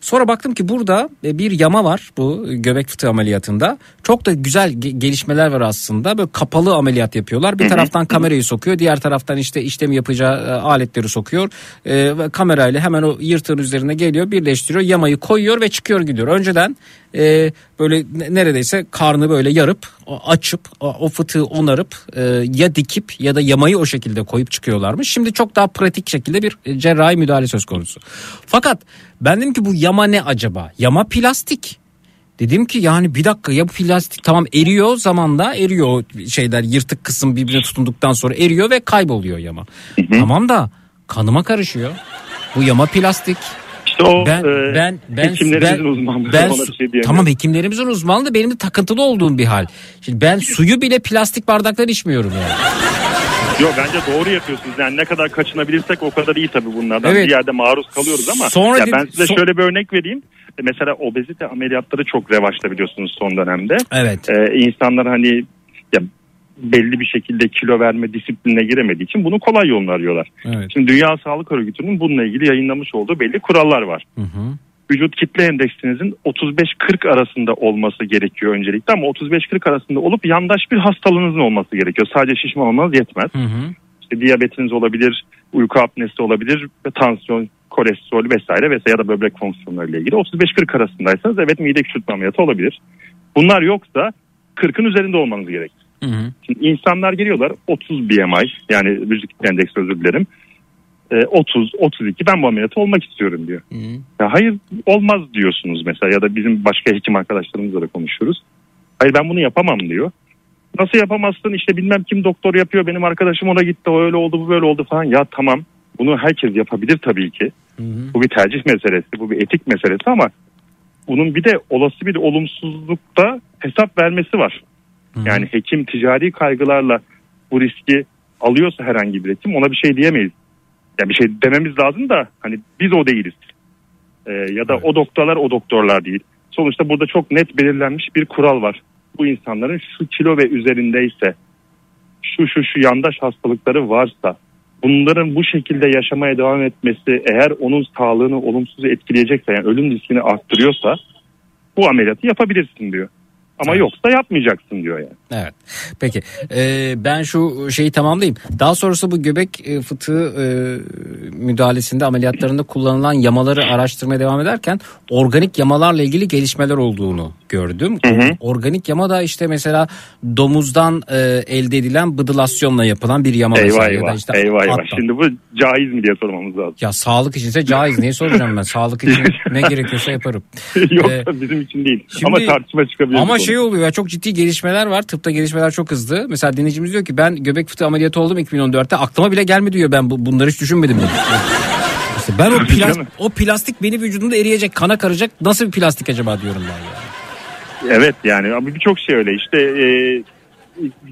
Sonra baktım ki burada e, bir yama var bu göbek fıtığı ameliyatında. Çok da güzel ge- gelişmeler var aslında. Böyle kapalı ameliyat yapıyorlar. Bir taraftan kamerayı sokuyor, diğer taraftan işte işlem yapacağı e, aletleri sokuyor. E, ve kamerayla hemen o yırtığın üzerine geliyor, birleştiriyor, yamayı koyuyor ve çıkıyor gidiyor. Önceden e, böyle ne- neredeyse karnı böyle yarıp açıp o, o fıtığı onarıp e, ya dikip ya da yamayı o şekilde koyup çıkıyorlarmış. Şimdi çok daha pratik şekilde bir e, cerrahi müdahale söz konusu. Fakat ben dedim ki bu yama ne acaba? Yama plastik. Dedim ki yani bir dakika ya bu plastik tamam eriyor zamanla eriyor şeyler yırtık kısım birbirine tutunduktan sonra eriyor ve kayboluyor yama. Tamam da kanıma karışıyor. Bu yama plastik. İşte o Ben e, ben ben hekimlerimizin ben, uzmanlığı ben su- şey tamam hekimlerimizin uzmanlığı da benim de takıntılı olduğum bir hal. Şimdi ben suyu bile plastik bardaklar içmiyorum yani. Yok bence doğru yapıyorsunuz. Yani ne kadar kaçınabilirsek o kadar iyi tabii bunlardan. Evet. Bir yerde maruz kalıyoruz ama Sonra ya ben size so- şöyle bir örnek vereyim. E, Mesela obezite ameliyatları çok revaçta biliyorsunuz son dönemde. Evet. Ee, insanlar hani ya belli bir şekilde kilo verme disiplinine giremediği için bunu kolay yolunu arıyorlar. Evet. Şimdi Dünya Sağlık Örgütü'nün bununla ilgili yayınlamış olduğu belli kurallar var. Hı hı. Vücut kitle endeksinizin 35-40 arasında olması gerekiyor öncelikle ama 35-40 arasında olup yandaş bir hastalığınızın olması gerekiyor. Sadece şişman olmanız yetmez. Hı hı. İşte diyabetiniz olabilir, uyku apnesi olabilir ve tansiyon, kolesterol vesaire vesaire ya da böbrek fonksiyonlarıyla ilgili 35-40 arasındaysanız evet mide küçültme ameliyatı olabilir. Bunlar yoksa 40'ın üzerinde olmanız gerekir. Hı hı. Şimdi insanlar geliyorlar 30 BMI yani vücut kitle endeksi özür dilerim. Ee, 30 32 ben bu ameliyatı olmak istiyorum diyor. Hı hı. Ya hayır olmaz diyorsunuz mesela ya da bizim başka hekim arkadaşlarımızla da konuşuyoruz. Hayır ben bunu yapamam diyor. Nasıl yapamazsın işte bilmem kim doktor yapıyor benim arkadaşım ona gitti o öyle oldu bu böyle oldu falan. Ya tamam bunu herkes yapabilir tabii ki. Hı hı. Bu bir tercih meselesi bu bir etik meselesi ama bunun bir de olası bir olumsuzlukta hesap vermesi var. Yani hekim ticari kaygılarla bu riski alıyorsa herhangi bir hekim ona bir şey diyemeyiz. Yani bir şey dememiz lazım da hani biz o değiliz. Ee, ya da o doktorlar o doktorlar değil. Sonuçta burada çok net belirlenmiş bir kural var. Bu insanların şu kilo ve üzerindeyse şu şu şu yandaş hastalıkları varsa bunların bu şekilde yaşamaya devam etmesi eğer onun sağlığını olumsuz etkileyecekse yani ölüm riskini arttırıyorsa bu ameliyatı yapabilirsin diyor. Ama yoksa yapmayacaksın diyor yani. Evet. Peki Ee, ben şu şeyi tamamlayayım. Daha sonrası bu göbek e, fıtığı e, müdahalesinde ameliyatlarında kullanılan yamaları araştırmaya devam ederken organik yamalarla ilgili gelişmeler olduğunu gördüm. Organik yama da işte mesela domuzdan e, elde edilen bıdılasyonla yapılan bir yama mesela Eyvah ya eyvah. işte eyvah eyvah. Şimdi bu caiz mi diye sormamız lazım. Ya sağlık içinse caiz. Niye soracağım ben? Sağlık için ne gerekiyorsa yaparım. Yok Ee, bizim için değil. şimdi- Ama tartışma çıkabilir. Ama konuda. Şey oluyor ya çok ciddi gelişmeler var. Tıpta gelişmeler çok hızlı. Mesela dinleyicimiz diyor ki ben göbek fıtığı ameliyatı oldum 2014'te. Aklıma bile gelmedi diyor ben bu, bunları hiç düşünmedim diyor. İşte ben o, plas- o plastik beni vücudumda eriyecek, kana karacak. Nasıl bir plastik acaba diyorum ben ya. Evet yani ama birçok şey öyle. İşte e,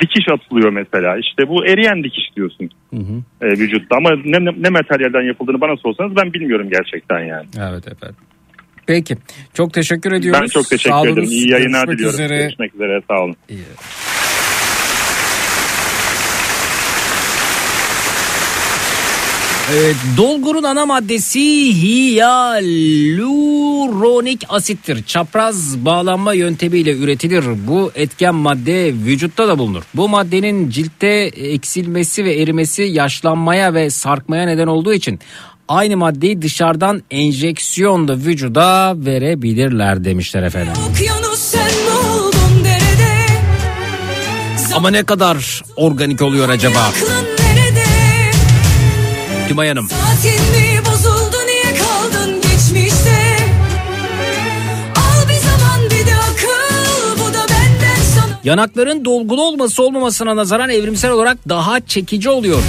dikiş atılıyor mesela. İşte bu eriyen dikiş diyorsun e, vücutta. Ama ne, ne materyalden yapıldığını bana sorsanız ben bilmiyorum gerçekten yani. Evet efendim. Peki. Çok teşekkür ediyoruz. Ben çok teşekkür Sağ ederim. İyi yayınlar Görüşmek diliyorum. üzere. Görüşmek üzere. Sağ olun. Evet, dolgurun ana maddesi hyaluronik asittir. Çapraz bağlanma yöntemiyle üretilir. Bu etken madde vücutta da bulunur. Bu maddenin ciltte eksilmesi ve erimesi yaşlanmaya ve sarkmaya neden olduğu için aynı maddeyi dışarıdan enjeksiyonla vücuda verebilirler demişler efendim. Ama ne kadar organik oluyor acaba? Tümay Hanım. Bozuldu niye kaldın geçmişte Yanakların dolgulu olması olmamasına nazaran evrimsel olarak daha çekici oluyor.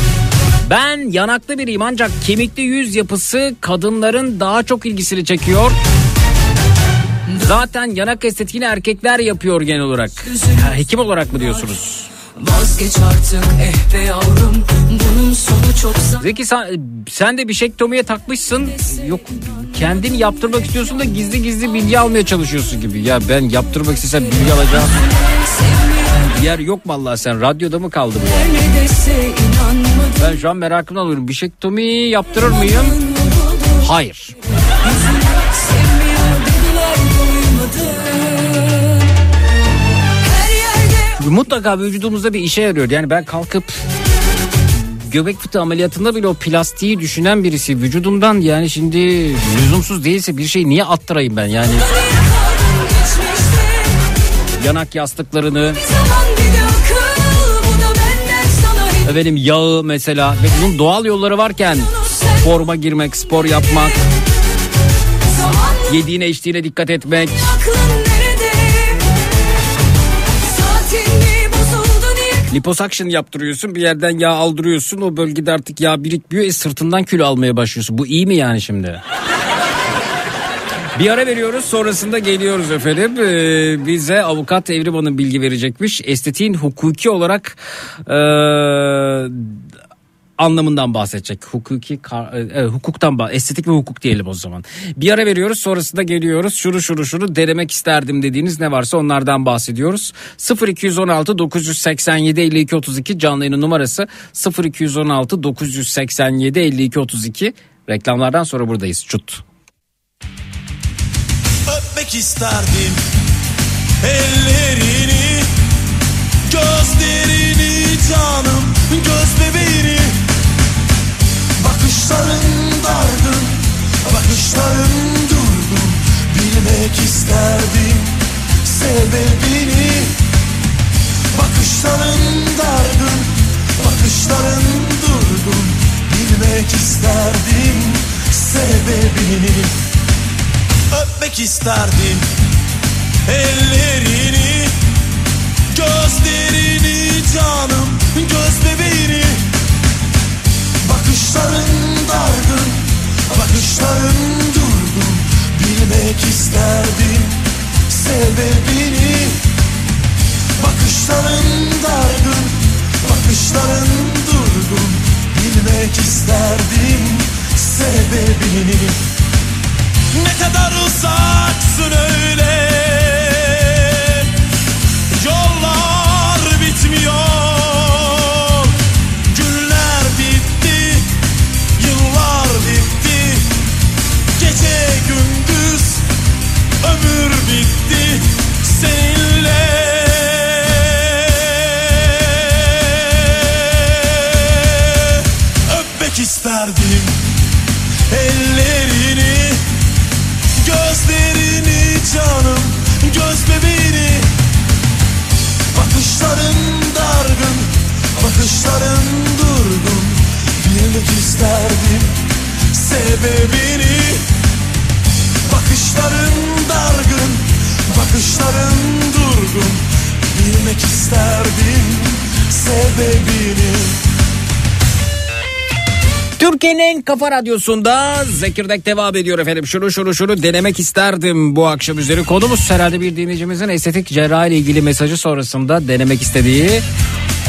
Ben yanaklı biriyim ancak kemikli yüz yapısı kadınların daha çok ilgisini çekiyor. Zaten yanak estetiğini erkekler yapıyor genel olarak. Ha, hekim olarak mı diyorsunuz? Vazgeç artık eh be yavrum Bunun sonu çok Zeki sen, sen de bir şektomiye takmışsın. Yok kendin yaptırmak istiyorsun da gizli gizli bilgi almaya çalışıyorsun gibi. Ya ben yaptırmak istesem bilgi alacağım. Yer yok mu Allah sen radyoda mı kaldı bu? ya? Ben şu an merakımdan alıyorum. Bişektomi yaptırır mıyım? Hayır. Mutlaka vücudumuzda bir işe yarıyor. Yani ben kalkıp göbek fıtığı ameliyatında bile o plastiği düşünen birisi vücudumdan yani şimdi lüzumsuz değilse bir şey niye attırayım ben yani yanak yastıklarını bir efendim yağı mesela ve bunun doğal yolları varken forma girmek spor yapmak yediğine içtiğine dikkat etmek Liposuction yaptırıyorsun bir yerden yağ aldırıyorsun o bölgede artık yağ birikmiyor e sırtından kilo almaya başlıyorsun. Bu iyi mi yani şimdi? Bir ara veriyoruz sonrasında geliyoruz efendim. Ee, bize avukat Evrim Hanım bilgi verecekmiş. Estetiğin hukuki olarak e, anlamından bahsedecek. Hukuki e, evet, hukuktan bah estetik ve hukuk diyelim o zaman. Bir ara veriyoruz sonrasında geliyoruz. Şunu şunu şunu denemek isterdim dediğiniz ne varsa onlardan bahsediyoruz. 0216 987 52 32 canlı yayının numarası 0216 987 52 32 reklamlardan sonra buradayız. Çut. Öpmek isterdim. Ellerini Gözlerini canım göz bebeğini Bakışların dargın bakışların durgun Bilmek isterdim sebebini. Bakışların dargın bakışların durgun Bilmek isterdim sebebini öpmek isterdim ellerini gözlerini canım göz bebeğini bakışların dargın bakışların durgun. Bilmek isterdim sebebini. Bakışların dargın bakışların durgun. Bilmek isterdim sebebini ne kadar uzaksın öyle Sebebini Bakışların dargın Bakışların durgun Bilmek isterdim Sebebini Türkiye'nin en kafa radyosunda Zekirdek devam ediyor efendim. Şunu şunu şunu denemek isterdim bu akşam üzeri. Konumuz herhalde bir dinleyicimizin estetik cerrahi ile ilgili mesajı sonrasında denemek istediği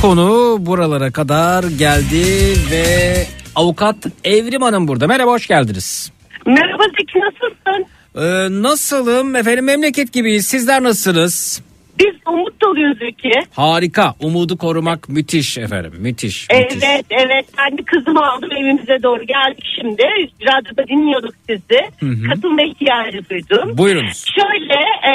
konu buralara kadar geldi ve avukat Evrim Hanım burada. Merhaba hoş geldiniz. Merhaba Zeki nasılsın? Ee, nasılım efendim memleket gibiyiz sizler nasılsınız? Biz umut doluyuz Zeki. Harika umudu korumak müthiş efendim müthiş. müthiş. Evet evet ben de kızımı aldım evimize doğru geldik şimdi. Radyoda dinliyorduk sizi. Katılma ihtiyacı duydum. Buyurunuz. Şöyle e,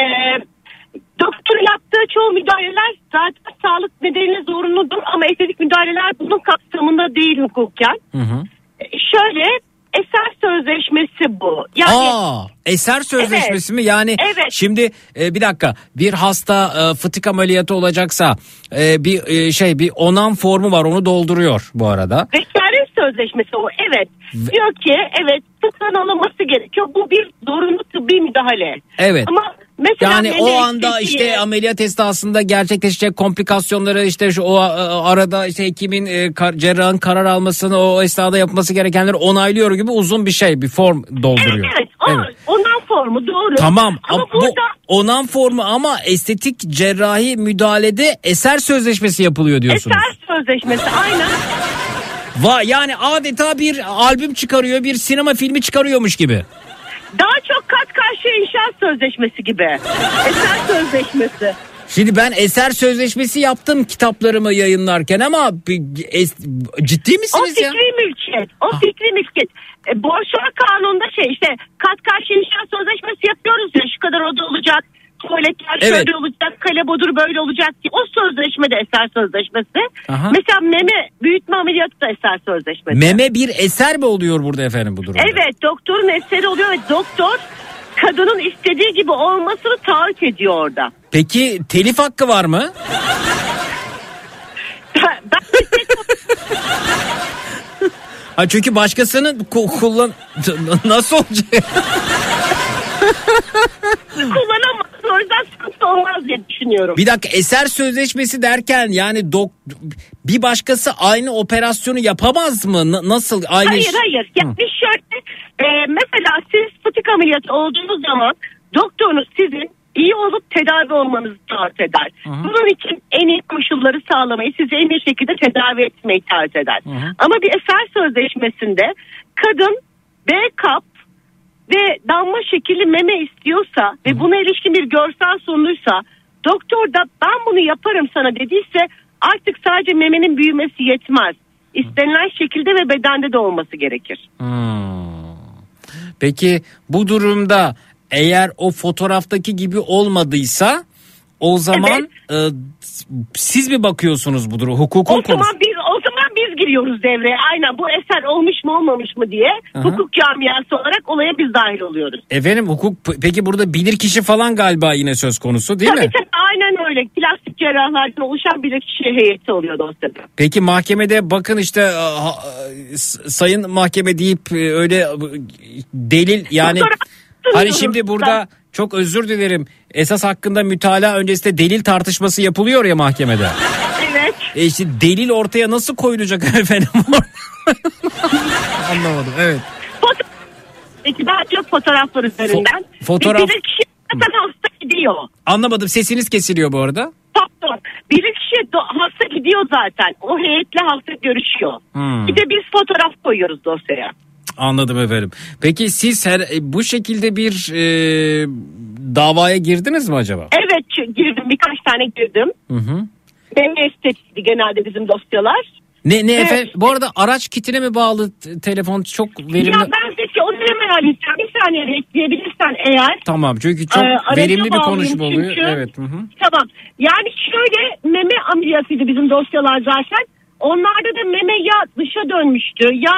doktor yaptığı çoğu müdahaleler zaten sağlık nedeniyle zorunludur ama estetik müdahaleler bunun kapsamında değil hukuken. Hı hı. E, şöyle eser sözleşmesi bu. Yani Aa, eser sözleşmesi mi? Yani Evet. şimdi e, bir dakika bir hasta e, fıtık ameliyatı olacaksa e, bir e, şey bir onam formu var onu dolduruyor bu arada. Vekalet sözleşmesi o evet. Ve- Diyor ki evet alınması gerekiyor. Bu bir zorunlu tıbbi müdahale. Evet. Ama mesela Yani o anda işte ameliyat esnasında gerçekleşecek komplikasyonları işte şu o e, arada işte hekimin e, kar, cerrahın karar almasını o esnada yapması gerekenleri onaylıyor gibi uzun bir şey bir form dolduruyor. Evet, evet. O, Ondan formu doğru. Tamam Ama ama bu burada onam formu ama estetik cerrahi müdahalede eser sözleşmesi yapılıyor diyorsunuz. eser sözleşmesi aynen. Va yani adeta bir albüm çıkarıyor, bir sinema filmi çıkarıyormuş gibi. Daha çok kat karşı inşaat sözleşmesi gibi. Eser sözleşmesi. Şimdi ben eser sözleşmesi yaptım kitaplarımı yayınlarken ama es- ciddi O misiniz ya? fikri mülkiyet. O fikri mülkiyet. E, borçlar kanununda şey işte kat karşı inşaat sözleşmesi yapıyoruz ya şu kadar oda olacak. Tuvaletler Evet. şöyle olacak, kale bodur böyle olacak diye. O sözleşme de eser sözleşmesi. Aha. Mesela meme büyütme ameliyatı da eser sözleşmesi. Meme bir eser mi oluyor burada efendim bu durumda? evet doktorun eseri oluyor ve doktor kadının istediği gibi olmasını taahhüt ediyor orada. Peki telif hakkı var mı? Ben, ben Ha çünkü başkasının ku- kullan nasıl olacak? kullanamaz. O yüzden sıkıntı olmaz diye düşünüyorum. Bir dakika eser sözleşmesi derken yani dok bir başkası aynı operasyonu yapamaz mı? N- nasıl aynı Hayır iş- hayır. Yani şöyle e, mesela siz fıtık ameliyatı olduğunuz zaman doktorunuz sizin iyi olup tedavi olmanızı taahhüt eder. Bunun için en iyi koşulları sağlamayı, sizi en iyi şekilde tedavi etmeyi taahhüt eder. Ama bir eser sözleşmesinde kadın B kap ve damla şekilli meme istiyorsa ve buna ilişkin bir görsel sunuluysa doktor da ben bunu yaparım sana dediyse artık sadece memenin büyümesi yetmez. İstenilen şekilde ve bedende de olması gerekir. Hmm. Peki bu durumda eğer o fotoğraftaki gibi olmadıysa o zaman e, siz mi bakıyorsunuz bu durum? Hukukun O konusu. zaman biz o zaman biz giriyoruz devreye. Aynen bu eser olmuş mu olmamış mı diye hukuk camiası olarak olaya biz dahil oluyoruz. Efendim hukuk peki burada bilir kişi falan galiba yine söz konusu değil tabii mi? tabii aynen öyle. Plastik cerrahlardan oluşan bilirkişi heyeti oluyor dosyada. Peki mahkemede bakın işte e, e, sayın mahkeme deyip e, öyle delil yani hani şimdi da. burada çok özür dilerim esas hakkında mütalaa öncesinde delil tartışması yapılıyor ya mahkemede. E işte delil ortaya nasıl koyulacak efendim? Anlamadım evet. Foto- Peki daha çok fotoğraflar üzerinden. Fo- fotoğraf- Bir bilirkişi zaten hasta gidiyor. Anlamadım sesiniz kesiliyor bu arada. Pardon. Bilirkişi do- hasta gidiyor zaten. O heyetle hasta görüşüyor. Hmm. Bir de biz fotoğraf koyuyoruz dosyaya. Anladım efendim. Peki siz her e, bu şekilde bir e, davaya girdiniz mi acaba? Evet girdim birkaç tane girdim. Hı hı. Benim estetikti genelde bizim dosyalar. Ne ne Evet. efendim? Bu arada araç kitine mi bağlı t- telefon çok verimli? Ya ben peki onu hemen halledeceğim. Bir saniye bekleyebilirsen eğer. Tamam çünkü çok aracı verimli bir konuşma oluyor. çünkü. Evet. Hı hı. Tamam. Yani şöyle meme ameliyatıydı bizim dosyalar zaten. Onlarda da meme ya dışa dönmüştü ya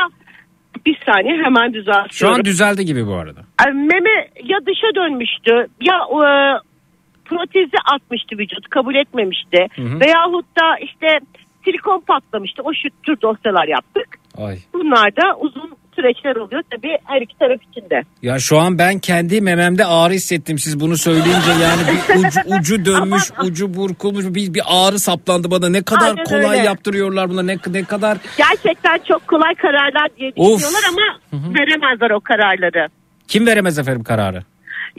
bir saniye hemen düzeltiyorum. Şu an düzeldi gibi bu arada. Ay, meme ya dışa dönmüştü ya e, protezi atmıştı vücut kabul etmemişti. Veyahut da işte silikon patlamıştı. O şu tür dosyalar yaptık. Ay. Bunlar da uzun süreçler oluyor tabii her iki taraf için de. Ya şu an ben kendi mememde ağrı hissettim siz bunu söyleyince yani bir ucu, ucu dönmüş, ucu burkulmuş bir, bir ağrı saplandı bana. Ne kadar Aynen kolay öyle. yaptırıyorlar bunlar. Ne ne kadar Gerçekten çok kolay kararlar diye Of. düşünüyorlar ama veremezler o kararları. kim veremez efendim kararı?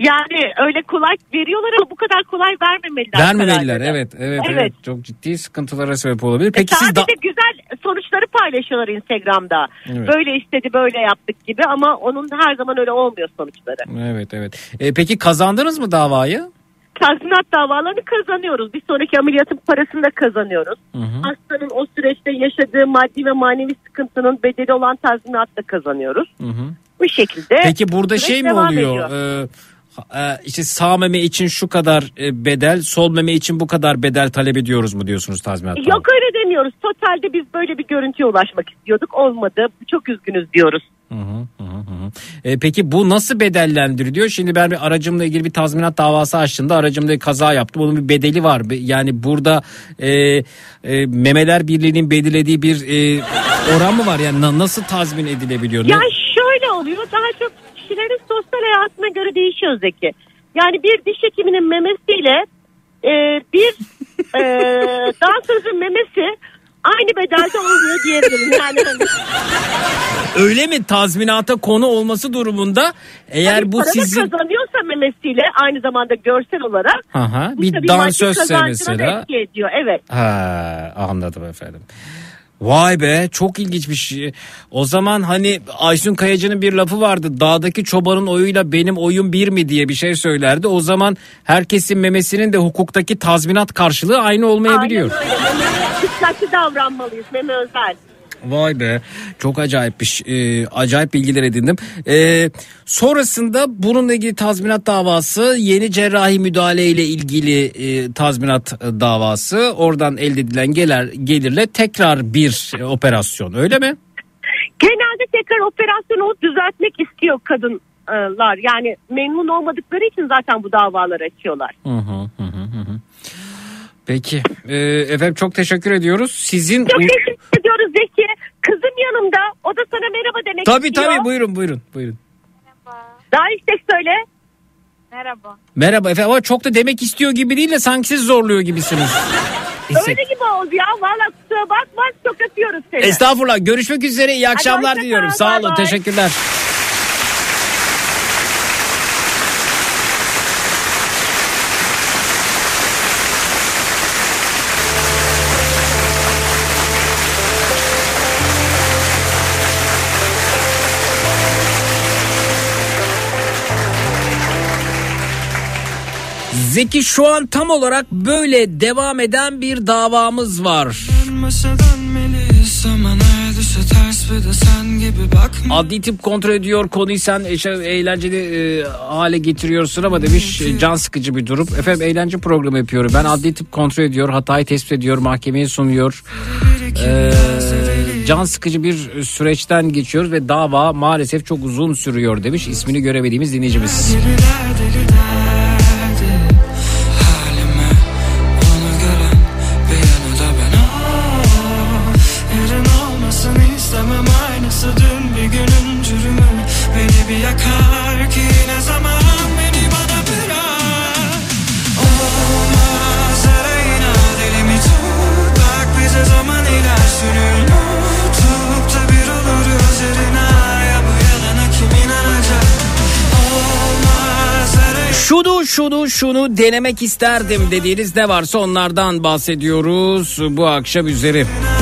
Yani öyle kolay veriyorlar ama bu kadar kolay vermemeliler. Vermemeliler evet, evet evet Evet. Çok ciddi sıkıntılara sebep olabilir. Peki siz Sadece da güzel sonuçları paylaşıyorlar Instagram'da. Evet. Böyle istedi böyle yaptık gibi ama onun her zaman öyle olmuyor sonuçları. Evet evet. E, peki kazandınız mı davayı? Tazminat davalarını kazanıyoruz. Bir sonraki ameliyatın parasını da kazanıyoruz. Hastanın o süreçte yaşadığı maddi ve manevi sıkıntının bedeli olan tazminat da kazanıyoruz. Bu şekilde. Peki burada şey mi oluyor? ediyor. Ee, e, işte sağ meme için şu kadar e, bedel, sol meme için bu kadar bedel talep ediyoruz mu diyorsunuz tazminatta? Yok öyle demiyoruz. Totalde biz böyle bir görüntüye ulaşmak istiyorduk. Olmadı. Çok üzgünüz diyoruz. Hı hı, hı. E, peki bu nasıl bedellendiriliyor? Şimdi ben bir aracımla ilgili bir tazminat davası açtığımda aracımda kaza yaptım. Onun bir bedeli var. Bir- Yani burada e, e, Memeler Birliği'nin belirlediği bir e, oran mı var? Yani na- nasıl tazmin edilebiliyor? Ya şöyle oluyor. Daha çok kişilerin sosyal hayatına göre değişiyor Zeki. Yani bir diş hekiminin memesiyle e, bir e, dansözün memesi aynı bedelde olmuyor diyebilirim. Yani hani, Öyle mi tazminata konu olması durumunda eğer hani bu sizin kazanıyorsa memesiyle aynı zamanda görsel olarak Aha, bir dansözse mesela etki ediyor. Evet. Ha, anladım efendim. Vay be çok ilginç bir şey. O zaman hani Aysun Kayacı'nın bir lafı vardı. Dağdaki çobanın oyuyla benim oyun bir mi diye bir şey söylerdi. O zaman herkesin memesinin de hukuktaki tazminat karşılığı aynı olmayabiliyor. Aynen öyle. Davranmalıyız. Meme özel. Vay be çok acayip bir e, acayip bilgiler edindim. E, sonrasında bununla ilgili tazminat davası yeni cerrahi müdahale ile ilgili e, tazminat e, davası oradan elde edilen gelir, gelirle tekrar bir e, operasyon öyle mi? Genelde tekrar operasyonu düzeltmek istiyor kadınlar. Yani memnun olmadıkları için zaten bu davaları açıyorlar. Hı, hı hı. Peki e, efendim çok teşekkür ediyoruz. Sizin Çok teşekkür ediyoruz Zeki. Kızım yanımda. O da sana merhaba demek tabii istiyor. tabii buyurun buyurun buyurun. Daha işte söyle. Merhaba. Merhaba efendim ama çok da demek istiyor gibi değil de sanki siz zorluyor gibisiniz. Öyle gibi oldu ya. Valla kusura bakma. Çok öpüyoruz seni. Estağfurullah. Görüşmek üzere. İyi akşamlar hoşça kal, diliyorum. Sağ olun. bay. Teşekkürler. Zeki şu an tam olarak böyle devam eden bir davamız var. Adli tip kontrol ediyor konuyu sen eğlenceli e, hale getiriyorsun ama demiş e, can sıkıcı bir durum. Efendim eğlence programı yapıyorum. Ben adli tip kontrol ediyor, hatayı tespit ediyor, mahkemeye sunuyor. E, can sıkıcı bir süreçten geçiyoruz ve dava maalesef çok uzun sürüyor demiş ismini göremediğimiz dinleyicimiz. Şunu şunu denemek isterdim dediğiniz ne varsa onlardan bahsediyoruz bu akşam üzeri. Ya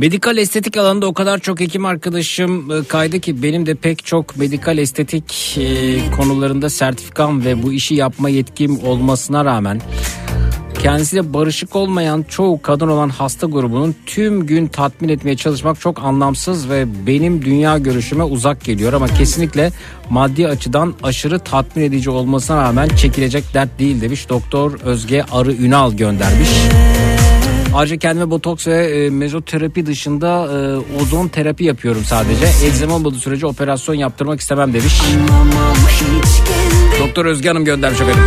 Medikal estetik alanında o kadar çok hekim arkadaşım e, kaydı ki benim de pek çok medikal estetik e, konularında sertifikam ve bu işi yapma yetkim olmasına rağmen kendisiyle barışık olmayan çoğu kadın olan hasta grubunun tüm gün tatmin etmeye çalışmak çok anlamsız ve benim dünya görüşüme uzak geliyor ama kesinlikle maddi açıdan aşırı tatmin edici olmasına rağmen çekilecek dert değil demiş Doktor Özge Arı Ünal göndermiş. Ayrıca kendime botoks ve e, mezoterapi dışında e, ozon terapi yapıyorum sadece. Eczema olmadığı sürece operasyon yaptırmak istemem demiş. Doktor Özge Hanım göndermiş efendim.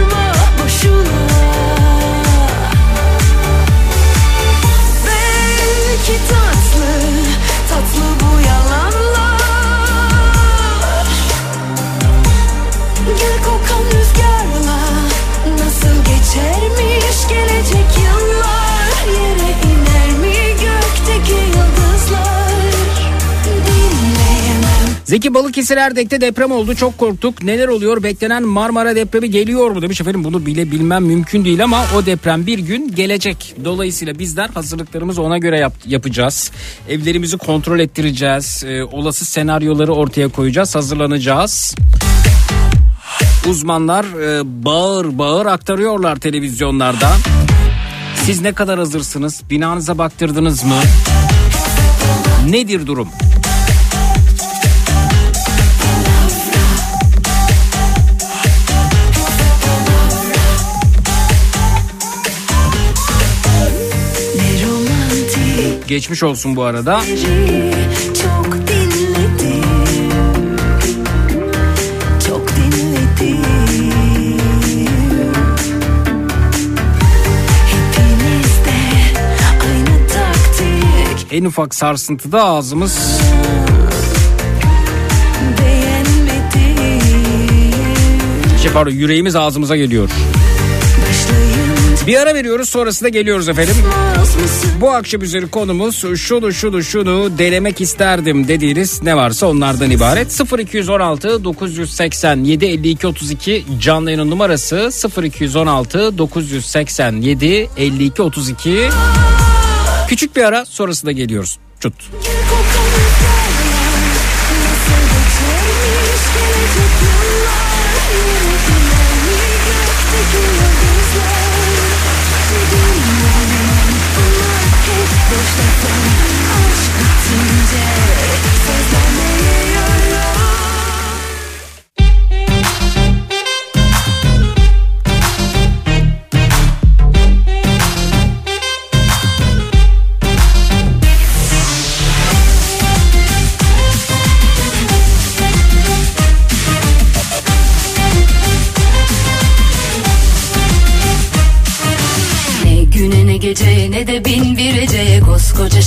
Zeki Balıkesir Erdek'te deprem oldu çok korktuk. Neler oluyor beklenen Marmara depremi geliyor mu demiş efendim. Bunu bile bilmem mümkün değil ama o deprem bir gün gelecek. Dolayısıyla bizler hazırlıklarımızı ona göre yap- yapacağız. Evlerimizi kontrol ettireceğiz. Ee, olası senaryoları ortaya koyacağız. Hazırlanacağız. Uzmanlar e, bağır bağır aktarıyorlar televizyonlarda. Siz ne kadar hazırsınız? Binanıza baktırdınız mı? Nedir durum? Geçmiş olsun bu arada. Çok dinledim Çok dinledim En ufak sarsıntıda ağzımız Beğenmedim şey pardon yüreğimiz ağzımıza geliyor. Bir ara veriyoruz sonrasında geliyoruz efendim. Bu akşam üzeri konumuz şunu şunu şunu denemek isterdim dediğiniz ne varsa onlardan ibaret. 0216 987 52 32 canlı yayının numarası 0216 987 52 32 Küçük bir ara sonrasında geliyoruz. Çut. Ne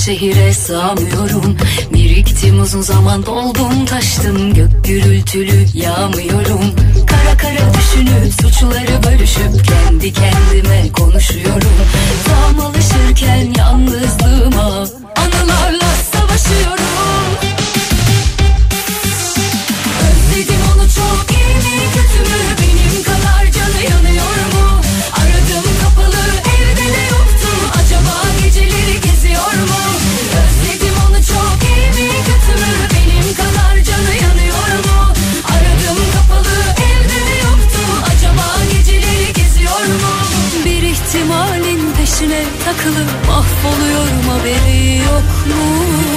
şehire sığamıyorum. Biriktim uzun zaman doldum taştım gök gürültülü yağmıyorum. Kara kara düşünüp suçları bölüşüp kendi kendime konuşuyorum. Tam alışırken yalnızlığıma anılarla peşine takılıp mahvoluyorum haberi yok mu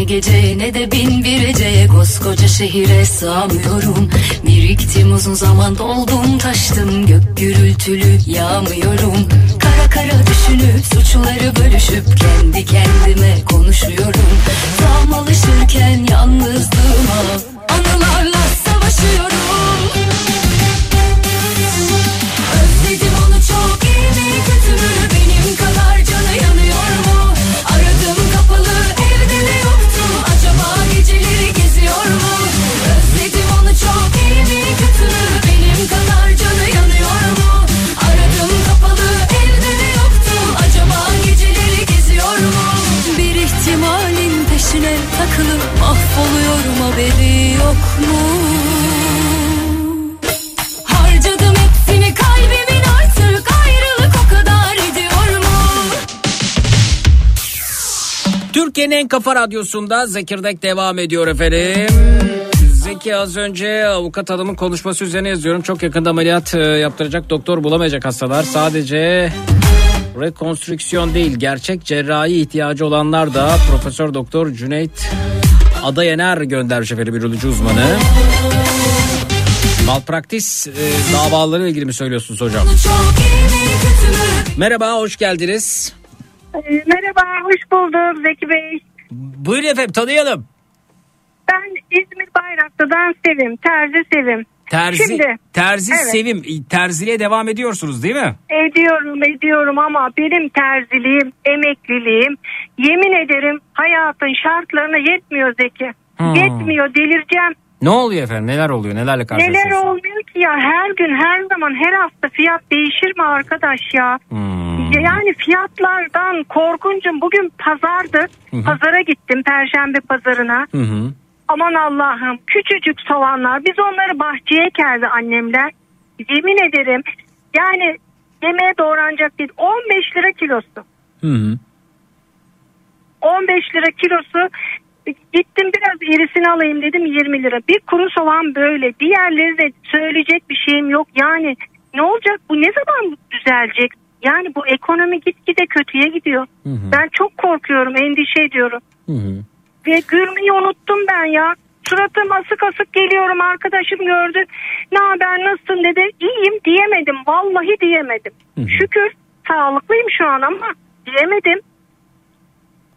Ne gece ne de bin bir eceye koskoca şehire sığamıyorum. Biriktim uzun zaman doldum taştım. Gök gürültülü yağmıyorum. Kara kara düşünüp suçları bölüşüp kendi kendime konuşuyorum. Tam alışırken yalnızlığıma anılarla haberi yok mu Harcadım hepsini kalbimin artık ayrılık o kadar ediyor mu? Türkiye'nin en kafa radyosunda Zekirdek devam ediyor efendim. Zeki az önce avukat hanımın konuşması üzerine yazıyorum. Çok yakında ameliyat e, yaptıracak doktor bulamayacak hastalar. Sadece rekonstrüksiyon değil gerçek cerrahi ihtiyacı olanlar da Profesör Doktor Cüneyt Adayener göndermiş efendim üroloji uzmanı. Malpraktis e, davalarıyla ilgili mi söylüyorsunuz hocam? Merhaba hoş geldiniz. Ee, Merhaba, hoş bulduk Zeki Bey. Buyurun efendim tanıyalım. Ben İzmir Bayraklı'dan Sevim, Terzi Sevim. Terzi, Şimdi, terzi evet. sevim. Terziliğe devam ediyorsunuz değil mi? Ediyorum, ediyorum ama benim terziliğim, emekliliğim yemin ederim hayatın şartlarına yetmiyor Zeki. Hmm. Yetmiyor, delireceğim. Ne oluyor efendim? Neler oluyor? Nelerle Neler karşılaşıyorsunuz? olmuyor ki ya her gün, her zaman, her hafta fiyat değişir mi arkadaş ya? Hmm. Yani fiyatlardan korkuncum bugün pazardı. Pazara gittim, Perşembe pazarına. Hı hı. Aman Allah'ım küçücük soğanlar biz onları bahçeye ekerdi annemler. Yemin ederim yani yemeğe doğranacak değil 15 lira kilosu. Hı hı. 15 lira kilosu gittim biraz irisini alayım dedim 20 lira. Bir kuru soğan böyle diğerleri de söyleyecek bir şeyim yok. Yani ne olacak bu ne zaman düzelecek? Yani bu ekonomi gitgide kötüye gidiyor. Ben çok korkuyorum endişe ediyorum. Hı hı. Ve gülmeyi unuttum ben ya. Suratım asık asık geliyorum arkadaşım gördü. Ne haber nasılsın dedi. İyiyim diyemedim. Vallahi diyemedim. Şükür sağlıklıyım şu an ama diyemedim.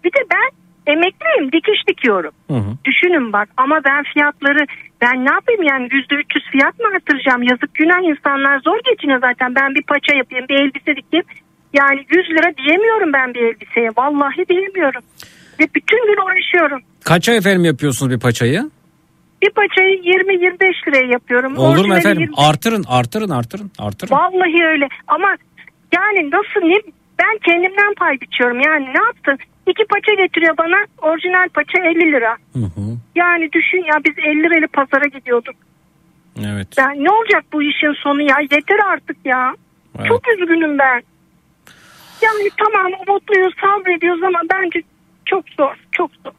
Bir de ben emekliyim dikiş dikiyorum. Hı hı. Düşünün bak ama ben fiyatları ben ne yapayım yani yüzde 300 fiyat mı artıracağım? Yazık günah insanlar zor geçiniyor zaten. Ben bir paça yapayım bir elbise dikeyim. Yani 100 lira diyemiyorum ben bir elbiseye. Vallahi diyemiyorum. Ve bütün gün uğraşıyorum. Kaça efendim yapıyorsunuz bir paçayı? Bir paçayı 20-25 liraya yapıyorum. Olur mu efendim? 20 Artırın artırın artırın artırın. Vallahi öyle ama yani nasıl ne ben kendimden pay biçiyorum yani ne yaptın? İki paça getiriyor bana orijinal paça 50 lira. Hı hı. Yani düşün ya biz 50 lirayla pazara gidiyorduk. Evet. Ben ne olacak bu işin sonu ya yeter artık ya. Evet. Çok üzgünüm ben. Yani tamam umutluyuz sabrediyoruz ama bence çok zor çok zor.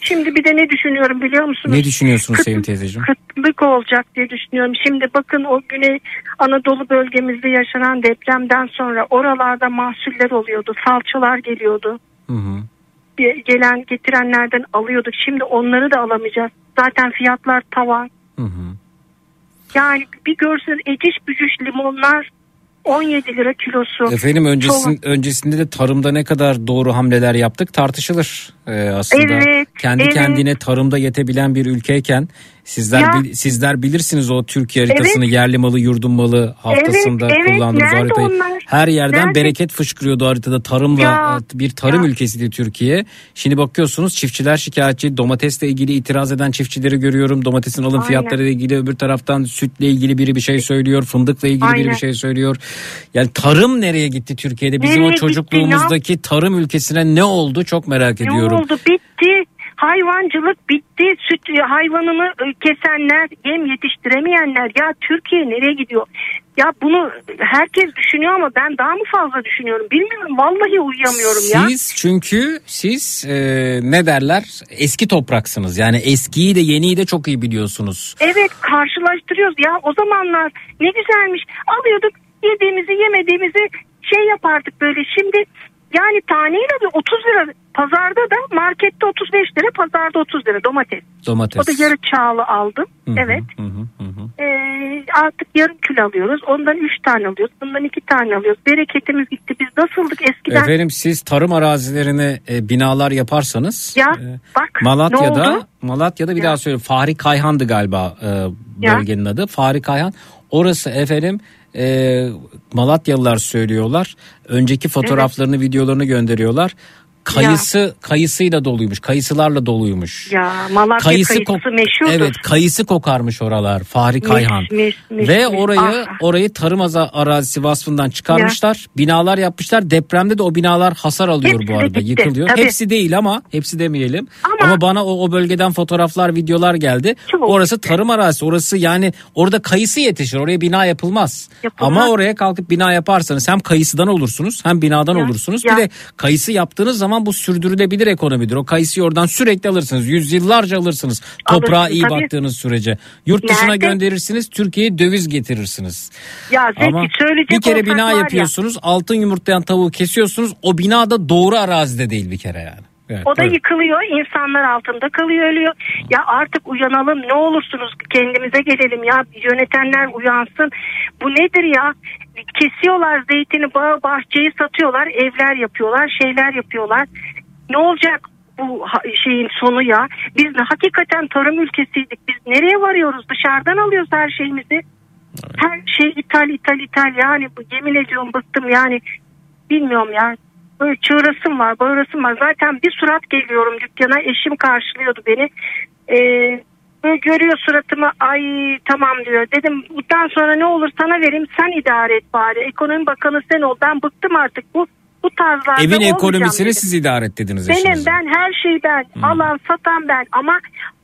Şimdi bir de ne düşünüyorum biliyor musunuz? Ne düşünüyorsunuz Kıt- Sevim teyzeciğim? Kıtlık olacak diye düşünüyorum. Şimdi bakın o Güney Anadolu bölgemizde yaşanan depremden sonra oralarda mahsuller oluyordu. Salçalar geliyordu. Hı hı. Gelen getirenlerden alıyorduk. Şimdi onları da alamayacağız. Zaten fiyatlar tavan. Hı hı. Yani bir görsün eciş bücüş limonlar 17 lira kilosu. Efendim öncesin, Çok- öncesinde de tarımda ne kadar doğru hamleler yaptık tartışılır Ee, aslında. Evet, Kendi evet. kendine tarımda yetebilen bir ülkeyken sizler Ya. bil- sizler bilirsiniz o Türkiye haritasını yerli malı yurdum malı haftasında Evet, evet. kullandığımız Nerede haritayı. onlar? Her yerden Nerede? bereket fışkırıyordu haritada tarımla Ya. bir tarım Ya. ülkesiydi Türkiye. Şimdi bakıyorsunuz çiftçiler şikayetçi domatesle ilgili itiraz eden çiftçileri görüyorum. Domatesin alım Aynen. fiyatları ile ilgili öbür taraftan sütle ilgili biri bir şey söylüyor. Fındıkla ilgili biri Aynen. bir şey söylüyor. Yani tarım nereye gitti Türkiye'de? Bizim Nereye o gitti? çocukluğumuzdaki tarım ülkesine ne oldu çok merak Ne ediyorum. oldu? Bitti. Hayvancılık bitti. Süt hayvanını e, kesenler, yem yetiştiremeyenler. Ya Türkiye nereye gidiyor? Ya bunu herkes düşünüyor ama ben daha mı fazla düşünüyorum? Bilmiyorum. Vallahi uyuyamıyorum ya. Siz çünkü siz e, ne derler eski topraksınız. Yani eskiyi de yeniyi de çok iyi biliyorsunuz. Evet karşılaştırıyoruz. Ya o zamanlar ne güzelmiş. Alıyorduk yediğimizi yemediğimizi şey yapardık böyle. Şimdi yani taneyle bir 30 lira pazarda da markette 35 lira pazarda 30 lira domates. Domates. O da yarı çağlı aldım. Hı hı, evet. hı hı, hı hı. Ee, artık yarım kilo alıyoruz. Ondan 3 tane alıyoruz. Bundan 2 tane alıyoruz. Bereketimiz gitti. Biz nasıldık eskiden? Efendim siz tarım arazilerine e, binalar yaparsanız Ya, e, bak, Malatya'da? Malatya'da bir Ya. daha söyleyeyim Fahri Kayhan'dı galiba e, Ya. bölgenin adı. Fahri Kayhan. Orası efendim e, Malatyalılar söylüyorlar. Önceki fotoğraflarını, videolarını gönderiyorlar. Kayısı kayısıyla doluymuş. Kayısılarla doluymuş. Ya Malatya kayısı, kok- meşhurdur. Evet, kayısı kokarmış oralar. Fahri Kayhan. mis, mis, Ve mis. orayı Ah. orayı tarım arazisi vasfından çıkarmışlar. Binalar yapmışlar. Depremde de o binalar hasar alıyor Hepsi bu arada. gitti, Yıkılıyor. tabii. Hepsi değil ama hepsi demeyelim. Ama, Ama- bana o, o bölgeden fotoğraflar, videolar geldi. Çok. Orası tarım arazisi. Orası yani orada kayısı yetişir. Oraya bina yapılmaz. Yapılmaz. Ama oraya kalkıp bina yaparsanız hem kayısıdan olursunuz hem binadan Ya, olursunuz. ya. Bir de kayısı yaptığınız zaman bu sürdürülebilir ekonomidir. O kayısıyı oradan sürekli alırsınız. Yüzyıllarca alırsınız. Toprağa Alırsın, iyi tabii. baktığınız sürece. Yurt dışına Nerede? gönderirsiniz. Türkiye'ye döviz getirirsiniz. Ya Zeki Ama bir kere bina var ya, yapıyorsunuz. Altın yumurtlayan tavuğu kesiyorsunuz. O bina da doğru arazide değil bir kere yani. Evet, O da buyurun. yıkılıyor, insanlar altında kalıyor, ölüyor. Ya artık uyanalım, ne olursunuz kendimize gelelim ya. Yönetenler uyansın. Bu nedir ya? Kesiyorlar zeytini, bağı, bahçeyi satıyorlar, evler yapıyorlar, şeyler yapıyorlar. Ne olacak bu şeyin sonu ya? Biz de hakikaten tarım ülkesiydik. Biz nereye varıyoruz? Dışarıdan alıyoruz her şeyimizi. Her şey ithal, ithal, ithal. Yani bu yemin ediyorum bıktım yani. Bilmiyorum ya. Çığırasım var, bağırasım var. Zaten bir surat geliyorum dükkana. Eşim karşılıyordu beni. Ee, görüyor suratımı. Ay tamam diyor. Dedim bundan sonra ne olur sana vereyim. Sen idare et bari. Ekonomi bakanı sen ol. Ben bıktım artık bu. Bu tarzlarda Evin ekonomisini dedim. siz idare et dediniz Benim eşinize. ben her şeyi ben. Alan satan ben. Ama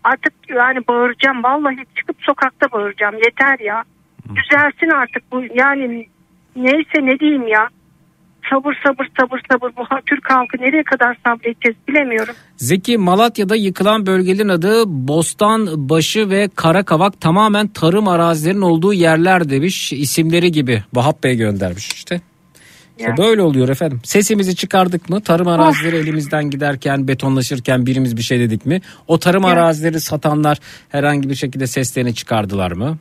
artık yani bağıracağım. Vallahi çıkıp sokakta bağıracağım. Yeter ya. Düzelsin artık bu. Yani neyse ne diyeyim ya. Sabır sabır sabır sabır. Bu Türk halkı nereye kadar sabredeceğiz bilemiyorum. Zeki Malatya'da yıkılan bölgelerin adı Bostanbaşı ve Karakavak tamamen tarım arazilerinin olduğu yerler demiş. İsimleri gibi Vahap Bey göndermiş işte. İşte böyle oluyor efendim. Sesimizi çıkardık mı? Tarım arazileri elimizden giderken, betonlaşırken birimiz bir şey dedik mi? O tarım Ya. arazileri satanlar herhangi bir şekilde seslerini çıkardılar mı?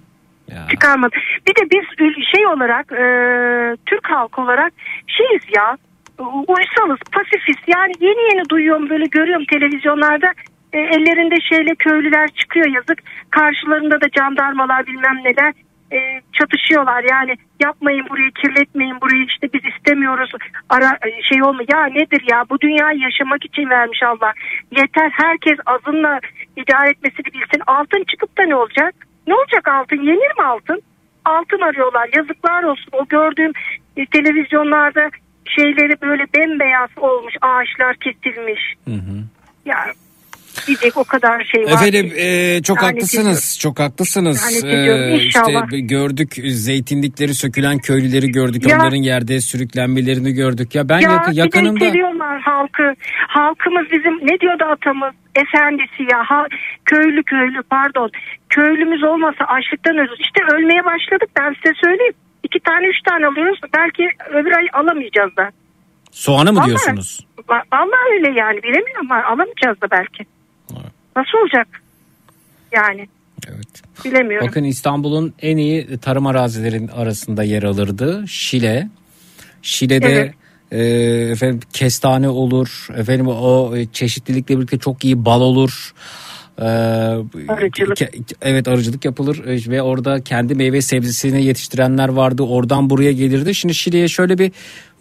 Ya. Çıkarmadı. Bir de biz şey olarak e, Türk halkı olarak şeyiz ya. uysalız, pasifiz. Yani yeni yeni duyuyorum böyle görüyorum televizyonlarda e, ellerinde şeyle köylüler çıkıyor yazık. Karşılarında da jandarmalar bilmem neler e, çatışıyorlar. Yani yapmayın burayı kirletmeyin burayı işte biz istemiyoruz. Ara e, şey olma ya nedir ya bu dünyayı yaşamak için vermiş Allah. Yeter herkes azınla idare etmesini bilsin. Altın çıkıp da ne olacak? Ne olacak altın? Yenir mi altın? Altın arıyorlar. Yazıklar olsun. O gördüğüm e, televizyonlarda şeyleri böyle bembeyaz olmuş. Ağaçlar kesilmiş. Ya diyecek o kadar şey var. Efendim e, çok Lanet haklısınız. Çok haklısınız. Lanet ediyorum, E, işte gördük zeytinlikleri sökülen köylüleri gördük. Ya. Onların yerde sürüklenmelerini gördük. Ya ben ya de yakınımda iteliyorlar halkı. Halkımız bizim ne diyordu atamız? Efendisi ya ha, köylü köylü pardon. Köylümüz olmasa açlıktan ölürüz. İşte ölmeye başladık ben size söyleyeyim. İki tane üç tane alıyoruz. Belki öbür ay alamayacağız da. soğanı mı Vallahi- diyorsunuz? Va- Vallahi öyle yani bilemiyorum ama alamayacağız da belki. Nasıl olacak? Yani Evet. bilemiyorum. Bakın İstanbul'un en iyi tarım arazilerin arasında yer alırdı. Şile. Şile'de Evet. e, efendim kestane olur. Efendim o e, çeşitlilikle birlikte çok iyi bal olur. Ee, Arıcılık. ke- evet arıcılık yapılır e, ve orada kendi meyve sebzesini yetiştirenler vardı. Oradan buraya gelirdi. Şimdi Şili'ye şöyle bir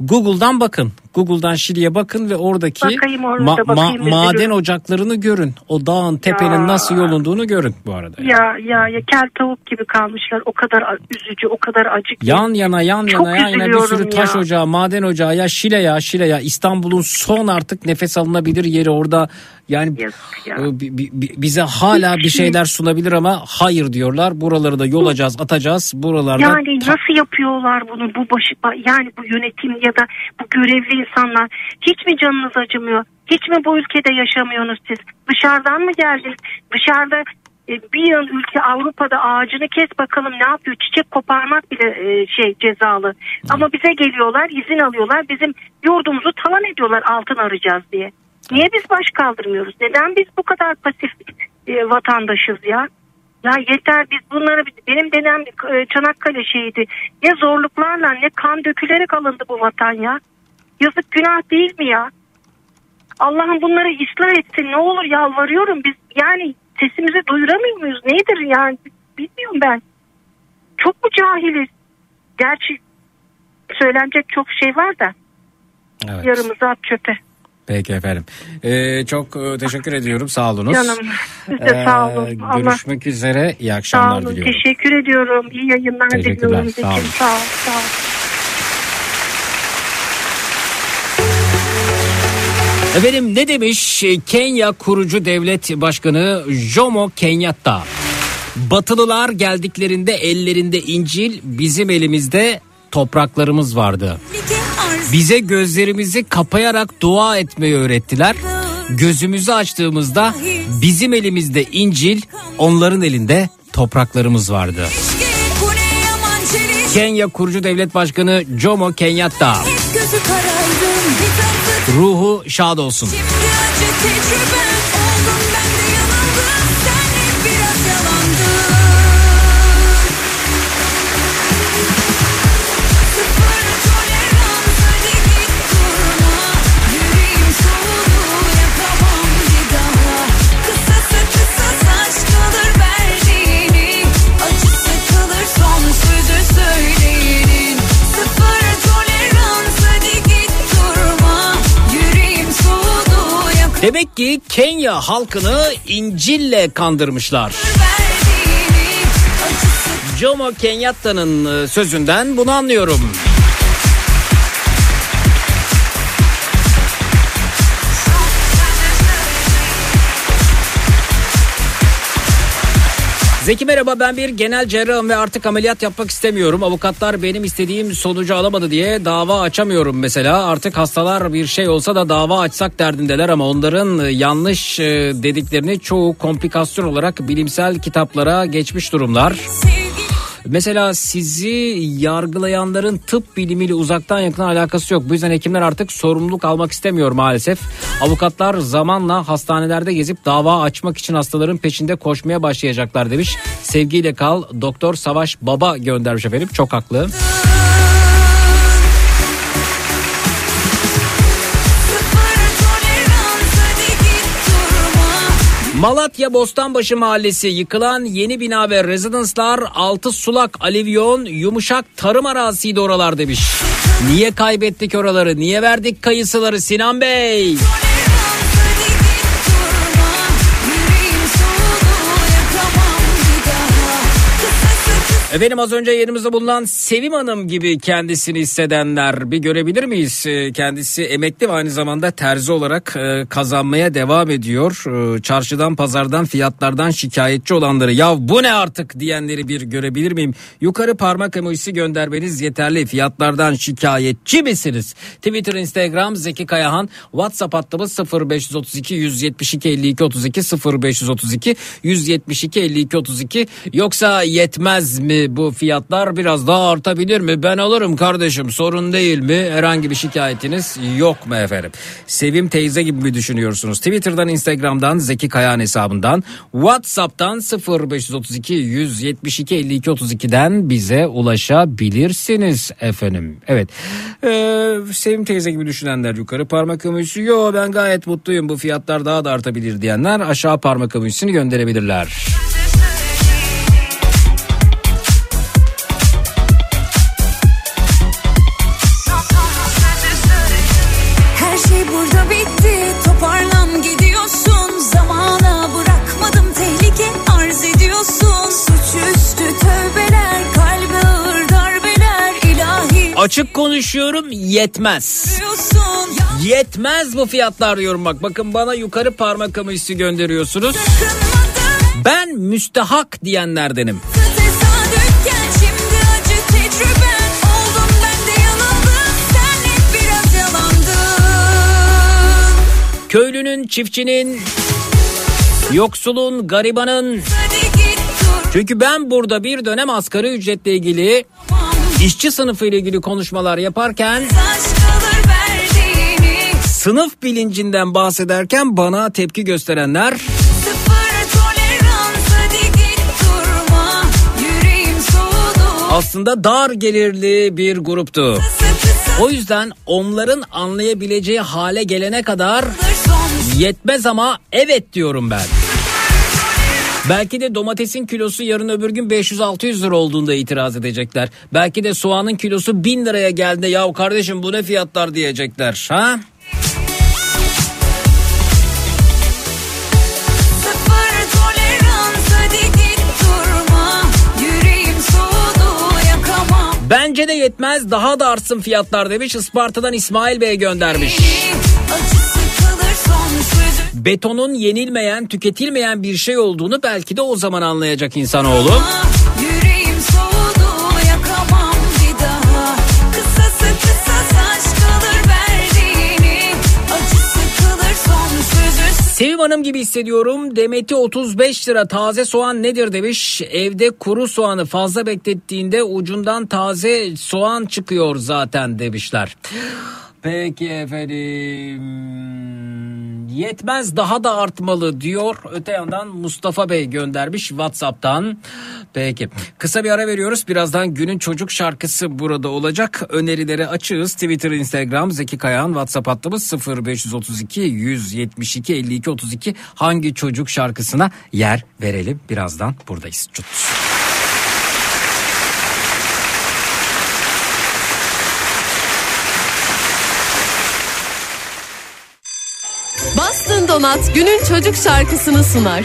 Google'dan bakın. Google'dan Şili'ye bakın ve oradaki Bakayım orada, bakayım, maden üzülüyorum. ocaklarını görün. O dağın tepenin Ya. nasıl yolunduğunu görün bu arada. Ya ya ya kel tavuk gibi kalmışlar. O kadar üzücü, o kadar acı ki. Yan yana yan Çok yana yan yana bir sürü taş ya. ocağı, maden ocağı ya Şile ya Şile ya İstanbul'un son artık nefes alınabilir yeri orada. Yani Yazık ya. e, bi- bi- bi- bize hala bir şey- şeyler sunabilir ama hayır diyorlar. Buraları da yolacağız, atacağız. Buralarda Yani nasıl yapıyorlar bunu bu başı ba- yani bu yönetim ya da bu görevli insanlar hiç mi canınız acımıyor? Hiç mi bu ülkede yaşamıyorsunuz siz? Dışarıdan mı geldiniz? Dışarıda e, bir yıl ülke Avrupa'da ağacını kes bakalım ne yapıyor? Çiçek koparmak bile e, şey cezalı. Ama bize geliyorlar, izin alıyorlar. Bizim yurdumuzu talan ediyorlar altın arayacağız diye. Niye biz baş kaldırmıyoruz? Neden biz bu kadar pasif e, vatandaşız ya? Ya yeter biz bunları benim dedem e, Çanakkale şehidi ne zorluklarla ne kan dökülerek alındı bu vatan ya. Yazık günah değil mi ya? Allah'ım bunları ıslah etsin ne olur yalvarıyorum biz yani sesimizi duyuramıyor muyuz nedir yani bilmiyorum ben. Çok mu cahiliz? Gerçi söylenecek çok şey var da Evet. yarımızı at çöpe. Peki efendim. Ee, çok e, teşekkür ediyorum. Sağ olunuz. Canım siz de sağ olun. Ee, Allah görüşmek üzere. İyi sağ akşamlar olun. diliyorum. Teşekkür ediyorum. İyi yayınlar Teşekkürler, diliyorum. sağ olun. Sağ ol. Sağ ol. Efendim ne demiş Kenya kurucu devlet başkanı Jomo Kenyatta? Batılılar geldiklerinde ellerinde İncil bizim elimizde topraklarımız vardı. Bize gözlerimizi kapayarak dua etmeyi öğrettiler. Gözümüzü açtığımızda bizim elimizde İncil, onların elinde topraklarımız vardı. Kenya kurucu devlet başkanı Jomo Kenyatta. Ruhu şad olsun. Demek ki Kenya halkını İncil'le kandırmışlar. Jomo Kenyatta'nın e, sözünden bunu anlıyorum. Zeki merhaba ben bir genel cerrahım ve artık ameliyat yapmak istemiyorum. Avukatlar benim istediğim sonucu alamadı diye dava açamıyorum mesela. Artık hastalar bir şey olsa da dava açsak derdindeler ama onların e, yanlış e, dediklerini çoğu komplikasyon olarak bilimsel kitaplara geçmiş durumlar. sevgili Mesela sizi yargılayanların tıp bilimiyle uzaktan yakından alakası yok. Bu yüzden hekimler artık sorumluluk almak istemiyor maalesef. Avukatlar zamanla hastanelerde gezip dava açmak için hastaların peşinde koşmaya başlayacaklar demiş. Sevgiyle kal Doktor Savaş Baba göndermiş efendim. Çok haklı. Malatya Bostanbaşı Mahallesi yıkılan yeni bina ve rezidanslar altı sulak alivyon yumuşak tarım arazisiydi oralar demiş. Niye kaybettik oraları niye verdik kayısıları Sinan Bey? Efendim az önce yerimizde bulunan Sevim Hanım gibi kendisini hissedenler bir görebilir miyiz? Ee, Kendisi emekli ve aynı zamanda terzi olarak e, kazanmaya devam ediyor. Ee, Çarşıdan pazardan fiyatlardan şikayetçi olanları ya bu ne artık diyenleri bir görebilir miyim? Yukarı parmak emojisi göndermeniz yeterli. Fiyatlardan şikayetçi misiniz? Twitter, Instagram Zeki Kayahan, WhatsApp hattımız 0532 172 52 32 0532 172 52 32 yoksa yetmez mi bu fiyatlar biraz daha artabilir mi? Ben alırım kardeşim sorun değil mi? Herhangi bir şikayetiniz yok mu efendim? Sevim teyze gibi mi düşünüyorsunuz? Twitter'dan, Instagram'dan, Zeki Kayahan hesabından, WhatsApp'tan 0532 172 52 32'den bize ulaşabilirsiniz efendim. Evet. Ee, Sevim teyze gibi düşünenler yukarı parmak emojisi. Yo ben gayet mutluyum bu fiyatlar daha da artabilir diyenler aşağı parmak emojisini gönderebilirler. Açık konuşuyorum yetmez. Yetmez bu fiyatlar diyorum bak. Bakın bana yukarı parmak emojisi gönderiyorsunuz. Ben müstehak diyenlerdenim. Köylünün, çiftçinin, yoksulun, garibanın. Çünkü ben burada bir dönem asgari ücretle ilgili işçi sınıfı ile ilgili konuşmalar yaparken sınıf bilincinden bahsederken bana tepki gösterenler aslında dar gelirli bir gruptu. O yüzden onların anlayabileceği hale gelene kadar yetmez ama evet diyorum ben. Belki de domatesin kilosu yarın öbür gün 500-600 lira olduğunda itiraz edecekler. Belki de soğanın kilosu 1000 liraya geldiğinde ya kardeşim bu ne fiyatlar diyecekler. Ha? Bence de yetmez daha da artsın fiyatlar demiş Isparta'dan İsmail Bey göndermiş. Sözüm Betonun yenilmeyen tüketilmeyen bir şey olduğunu belki de o zaman anlayacak insanoğlu. Soğudu Kısası Sevim Hanım gibi hissediyorum. Demeti 35 lira taze soğan nedir demiş. Evde kuru soğanı fazla beklettiğinde ucundan taze soğan çıkıyor zaten demişler. Peki efendim. Yetmez daha da artmalı diyor. Öte yandan Mustafa Bey göndermiş WhatsApp'tan. Peki. Kısa bir ara veriyoruz. Birazdan günün çocuk şarkısı burada olacak. Önerileri açığız. Twitter, Instagram, Zeki Kayağan, WhatsApp hattımız 0532 172 52 32. Hangi çocuk şarkısına yer verelim? Birazdan buradayız. Çut. Donat günün çocuk şarkısını sunar.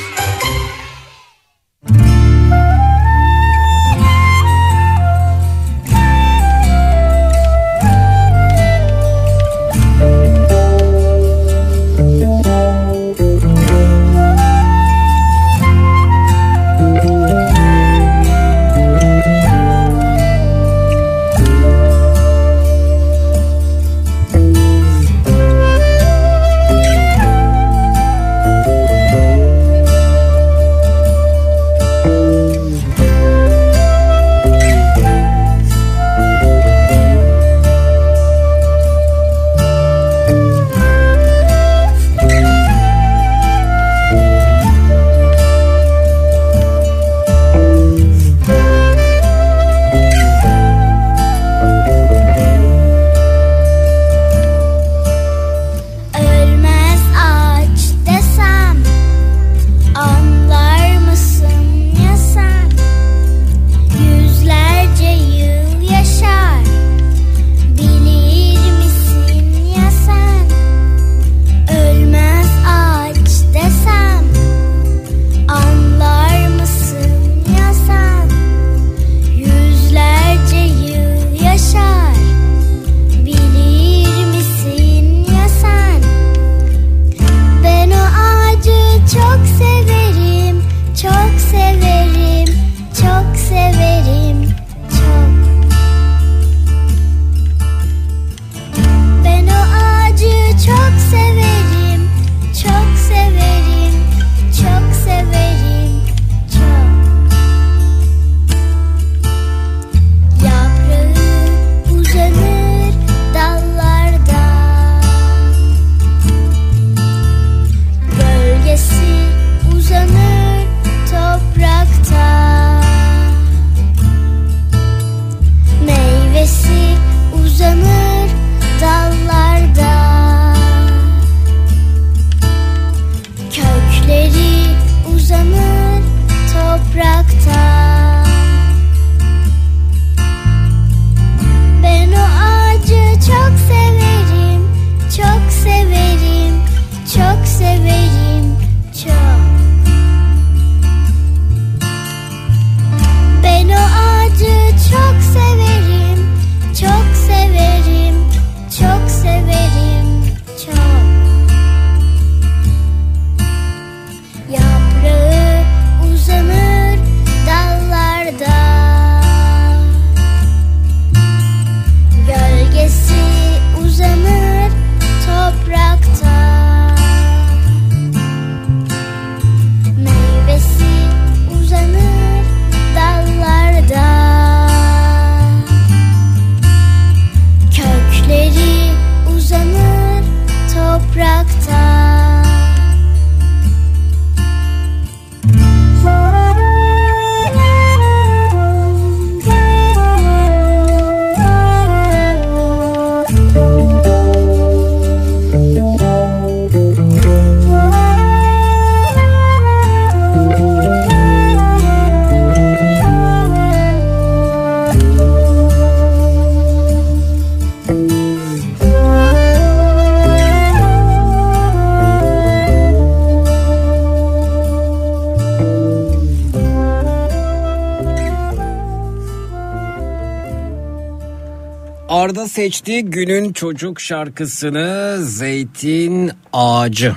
Seçti günün çocuk şarkısını Zeytin Ağacı.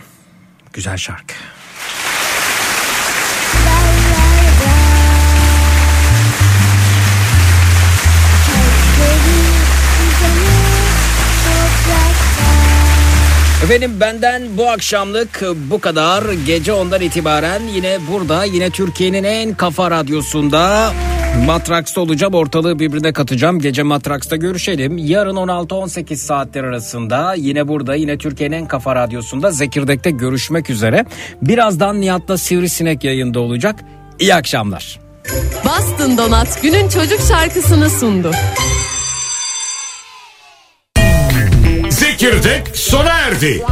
Güzel şarkı. Efendim benden bu akşamlık bu kadar. Gece ondan itibaren yine burada yine Türkiye'nin en kafa radyosunda Matraks'ta olacağım ortalığı birbirine katacağım. Gece Matraks'ta görüşelim. Yarın 16-18 saatler arasında yine burada yine Türkiye'nin en kafa radyosunda Zekirdek'te görüşmek üzere. Birazdan Nihat'la Sivrisinek yayında olacak. İyi akşamlar. Bastın Donat günün çocuk şarkısını sundu. Zekirdek sona erdi.